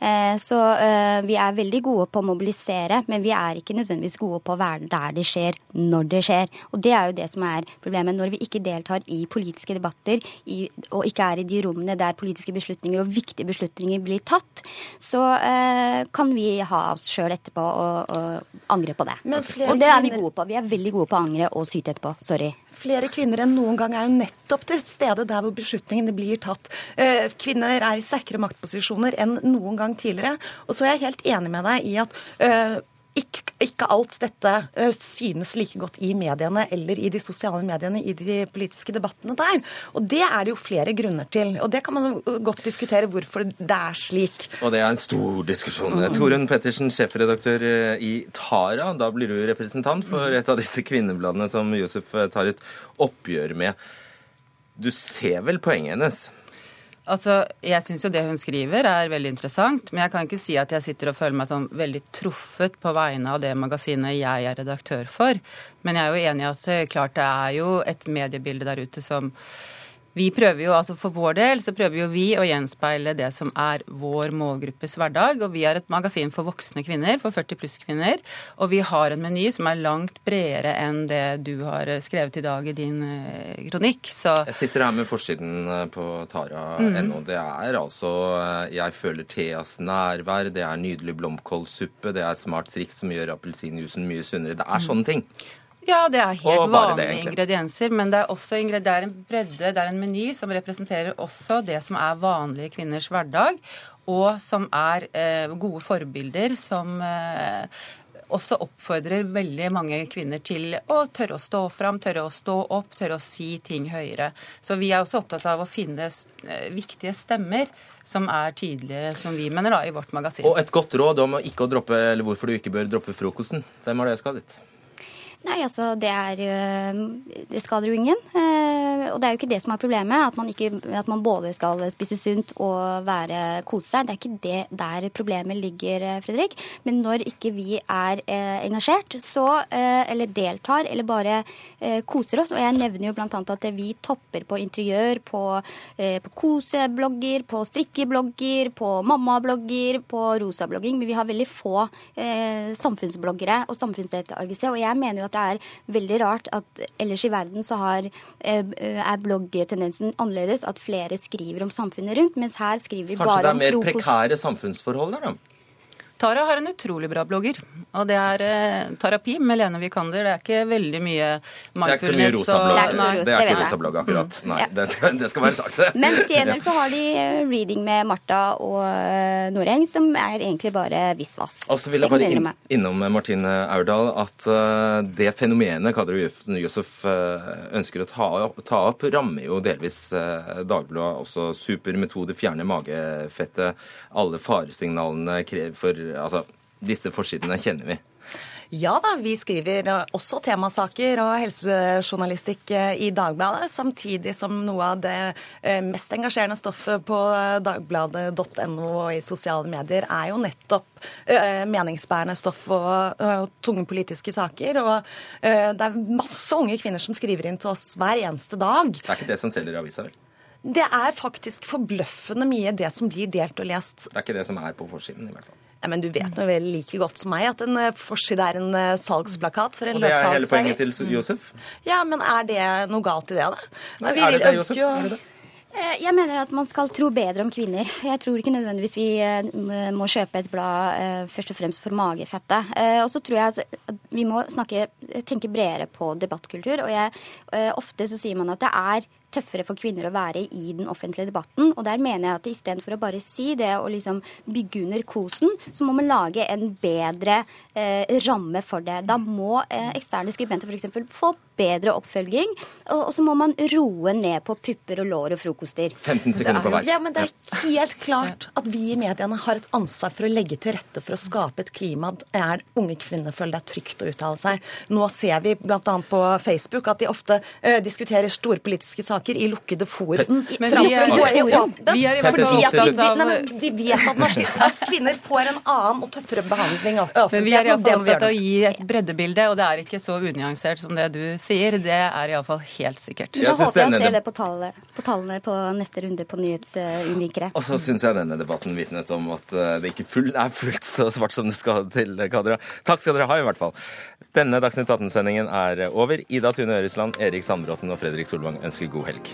Eh, så eh, vi er veldig gode på å mobilisere, men vi er ikke nødvendigvis gode på å være der det skjer, når det skjer. Og det er jo det som er problemet. Når vi ikke deltar i politiske debatter og ikke er i de rommene der politiske beslutninger og viktige beslutninger blir tatt, så eh, kan vi ha oss sjøl etterpå og, og, angre på det. Og det er vi gode på. Vi er veldig gode på å angre og syte etterpå. Sorry. Flere kvinner enn noen gang er jo nettopp til stede der hvor beslutningene blir tatt. Eh, kvinner er i sterkere maktposisjoner enn noen gang tidligere. Og så er jeg helt enig med deg i at eh, ikke, ikke, alt dette uh, synes like godt i mediene eller i de sosiale mediene, i de politiske debattene der. Og det er det jo flere grunner til. Og det kan man godt diskutere hvorfor det er slik. Og det er en stor diskusjon. Torunn Pettersen, sjefredaktør eh, i Tara. Da blir du representant for et av disse kvinnebladene som Josef eh, tar et oppgjør med. Du ser vel poenget hennes? Altså, Jeg syns jo det hun skriver er veldig interessant, men jeg kan ikke si at jeg sitter og føler meg sånn veldig truffet på vegne av det magasinet jeg er redaktør for. Men jeg er jo enig i at eh, klart det er jo et mediebilde der ute som vi prøver jo, altså For vår del så prøver jo vi å gjenspeile det som er vår målgruppes hverdag. og Vi er et magasin for voksne kvinner, for 40 pluss-kvinner. Og vi har en meny som er langt bredere enn det du har skrevet i dag i din eh, kronikk. Så Jeg sitter her med forsiden eh, på tara.no. Mm. Det er altså eh, Jeg føler Theas nærvær, det er nydelig blomkålsuppe, det er smart triks som gjør appelsinjuicen mye sunnere. Det er mm. sånne ting. Ja, det er helt vanlige det, ingredienser. Men det er også det er en bredde, det er en meny som representerer også det som er vanlige kvinners hverdag. Og som er eh, gode forbilder som eh, også oppfordrer veldig mange kvinner til å tørre å stå fram, tørre å stå opp, tørre å si ting høyere. Så vi er også opptatt av å finne eh, viktige stemmer som er tydelige, som vi mener da, i vårt magasin. Og et godt råd om ikke å droppe, eller hvorfor du ikke bør droppe frokosten. Hvem har det skadet? Nei, altså det er øh, Det skader jo ingen. Eh, og det er jo ikke det som er problemet, at man, ikke, at man både skal spise sunt og være kose seg. Det er ikke det der problemet ligger, eh, Fredrik. Men når ikke vi er eh, engasjert, så eller deltar eller bare koser oss, og jeg nevner jo bl.a. at vi topper på interiør, på, på koseblogger, på strikkeblogger, på mammablogger, på rosablogging, men vi har veldig få samfunnsbloggere og samfunnsdeltakelse. Og jeg mener jo at det er veldig rart at ellers i verden så har, eh, er bloggtendensen annerledes. At flere skriver om samfunnet rundt, mens her skriver vi Kanskje bare om frokost. Kanskje det er mer prekære samfunnsforhold der, da? Tara har en utrolig bra blogger. Og det er eh, terapi med Lene Vikander. Det er ikke veldig mye mindfulness. Det er ikke så mye rosablogg. Det, det er ikke rosablogg, akkurat. Mm. Nei, ja. det, skal, det, skal, være sagt. Men til gjengjeld så har de eh, reading med Martha og eh, Noreng, som er egentlig bare visvas. Og så vil jeg bare inn, innom Martine Aurdal at uh, det fenomenet Kadri Yusuf uh, ønsker å ta, ta, opp, rammer jo delvis uh, Dagbladet. Også supermetode, fjerne magefettet, alle faresignalene for altså, disse forsidene kjenner vi. Ja da, vi skriver også temasaker og helsejournalistikk eh, i Dagbladet, samtidig som noe av det eh, mest engasjerende stoffet på dagbladet.no og i sosiale medier er jo nettopp eh, meningsbærende stoff og, og tunge politiske saker. Og det er masse unge kvinner som skriver inn til oss hver eneste dag. Det er ikke det som selger avisa, vel? Det er faktisk forbløffende mye det som blir delt og lest. Det er ikke det som er på forsiden, i hvert fall. Ja, men du vet nå vel like godt som meg at en eh, forside er en eh, salgsplakat for en løssalgsavis. Og det er hele poenget til Josef? Ja, men er det noe galt i det, da? Nei, er det det, Josef? Er det det? Eh, jeg mener at man skal tro bedre om kvinner. Jeg tror ikke nødvendigvis vi eh, må kjøpe et blad eh, først og fremst for magefettet. Og så tror jeg altså at vi må snakke tenke bredere på debattkultur. Og jeg, eh, ofte så sier man at det er tøffere for kvinner å være i den offentlige debatten. Og der mener jeg at istedenfor å bare si det og liksom bygge under kosen, så må man lage en bedre eh, ramme for det. Da må eh, eksterne skribenter f.eks. få bedre oppfølging, og, og, så må man roe ned på pupper og lår og frokoster. 15 sekunder på vei. Ja, men det er helt klart at vi i mediene har et ansvar for å legge til rette for å skape et klima der unge kvinner føler det er trygt å uttale seg. Nå ser vi bl.a. på Facebook at de ofte eh, diskuterer storpolitiske saker saker i lukkede forum. Men vi er, vi er Vi vet at, norske, at, kvinner får en annen og tøffere behandling av offentligheten. Men vi er iallfall opptatt av å gi et breddebilde, og det er ikke så unyansert som det du sier. Det er iallfall helt sikkert. Da håper jeg å se det på tallene, på tallene på neste runde på Nyhetsunnvikere. Og så syns jeg denne debatten vitnet om at eh, det ikke er fullt så svart som det skal til, Kadra. Takk skal dere ha, i hvert fall. Denne Dagsnytt 18-sendingen er over. Ida Tune Øresland, Erik Sandbråten og Fredrik Solvang ønsker god helg.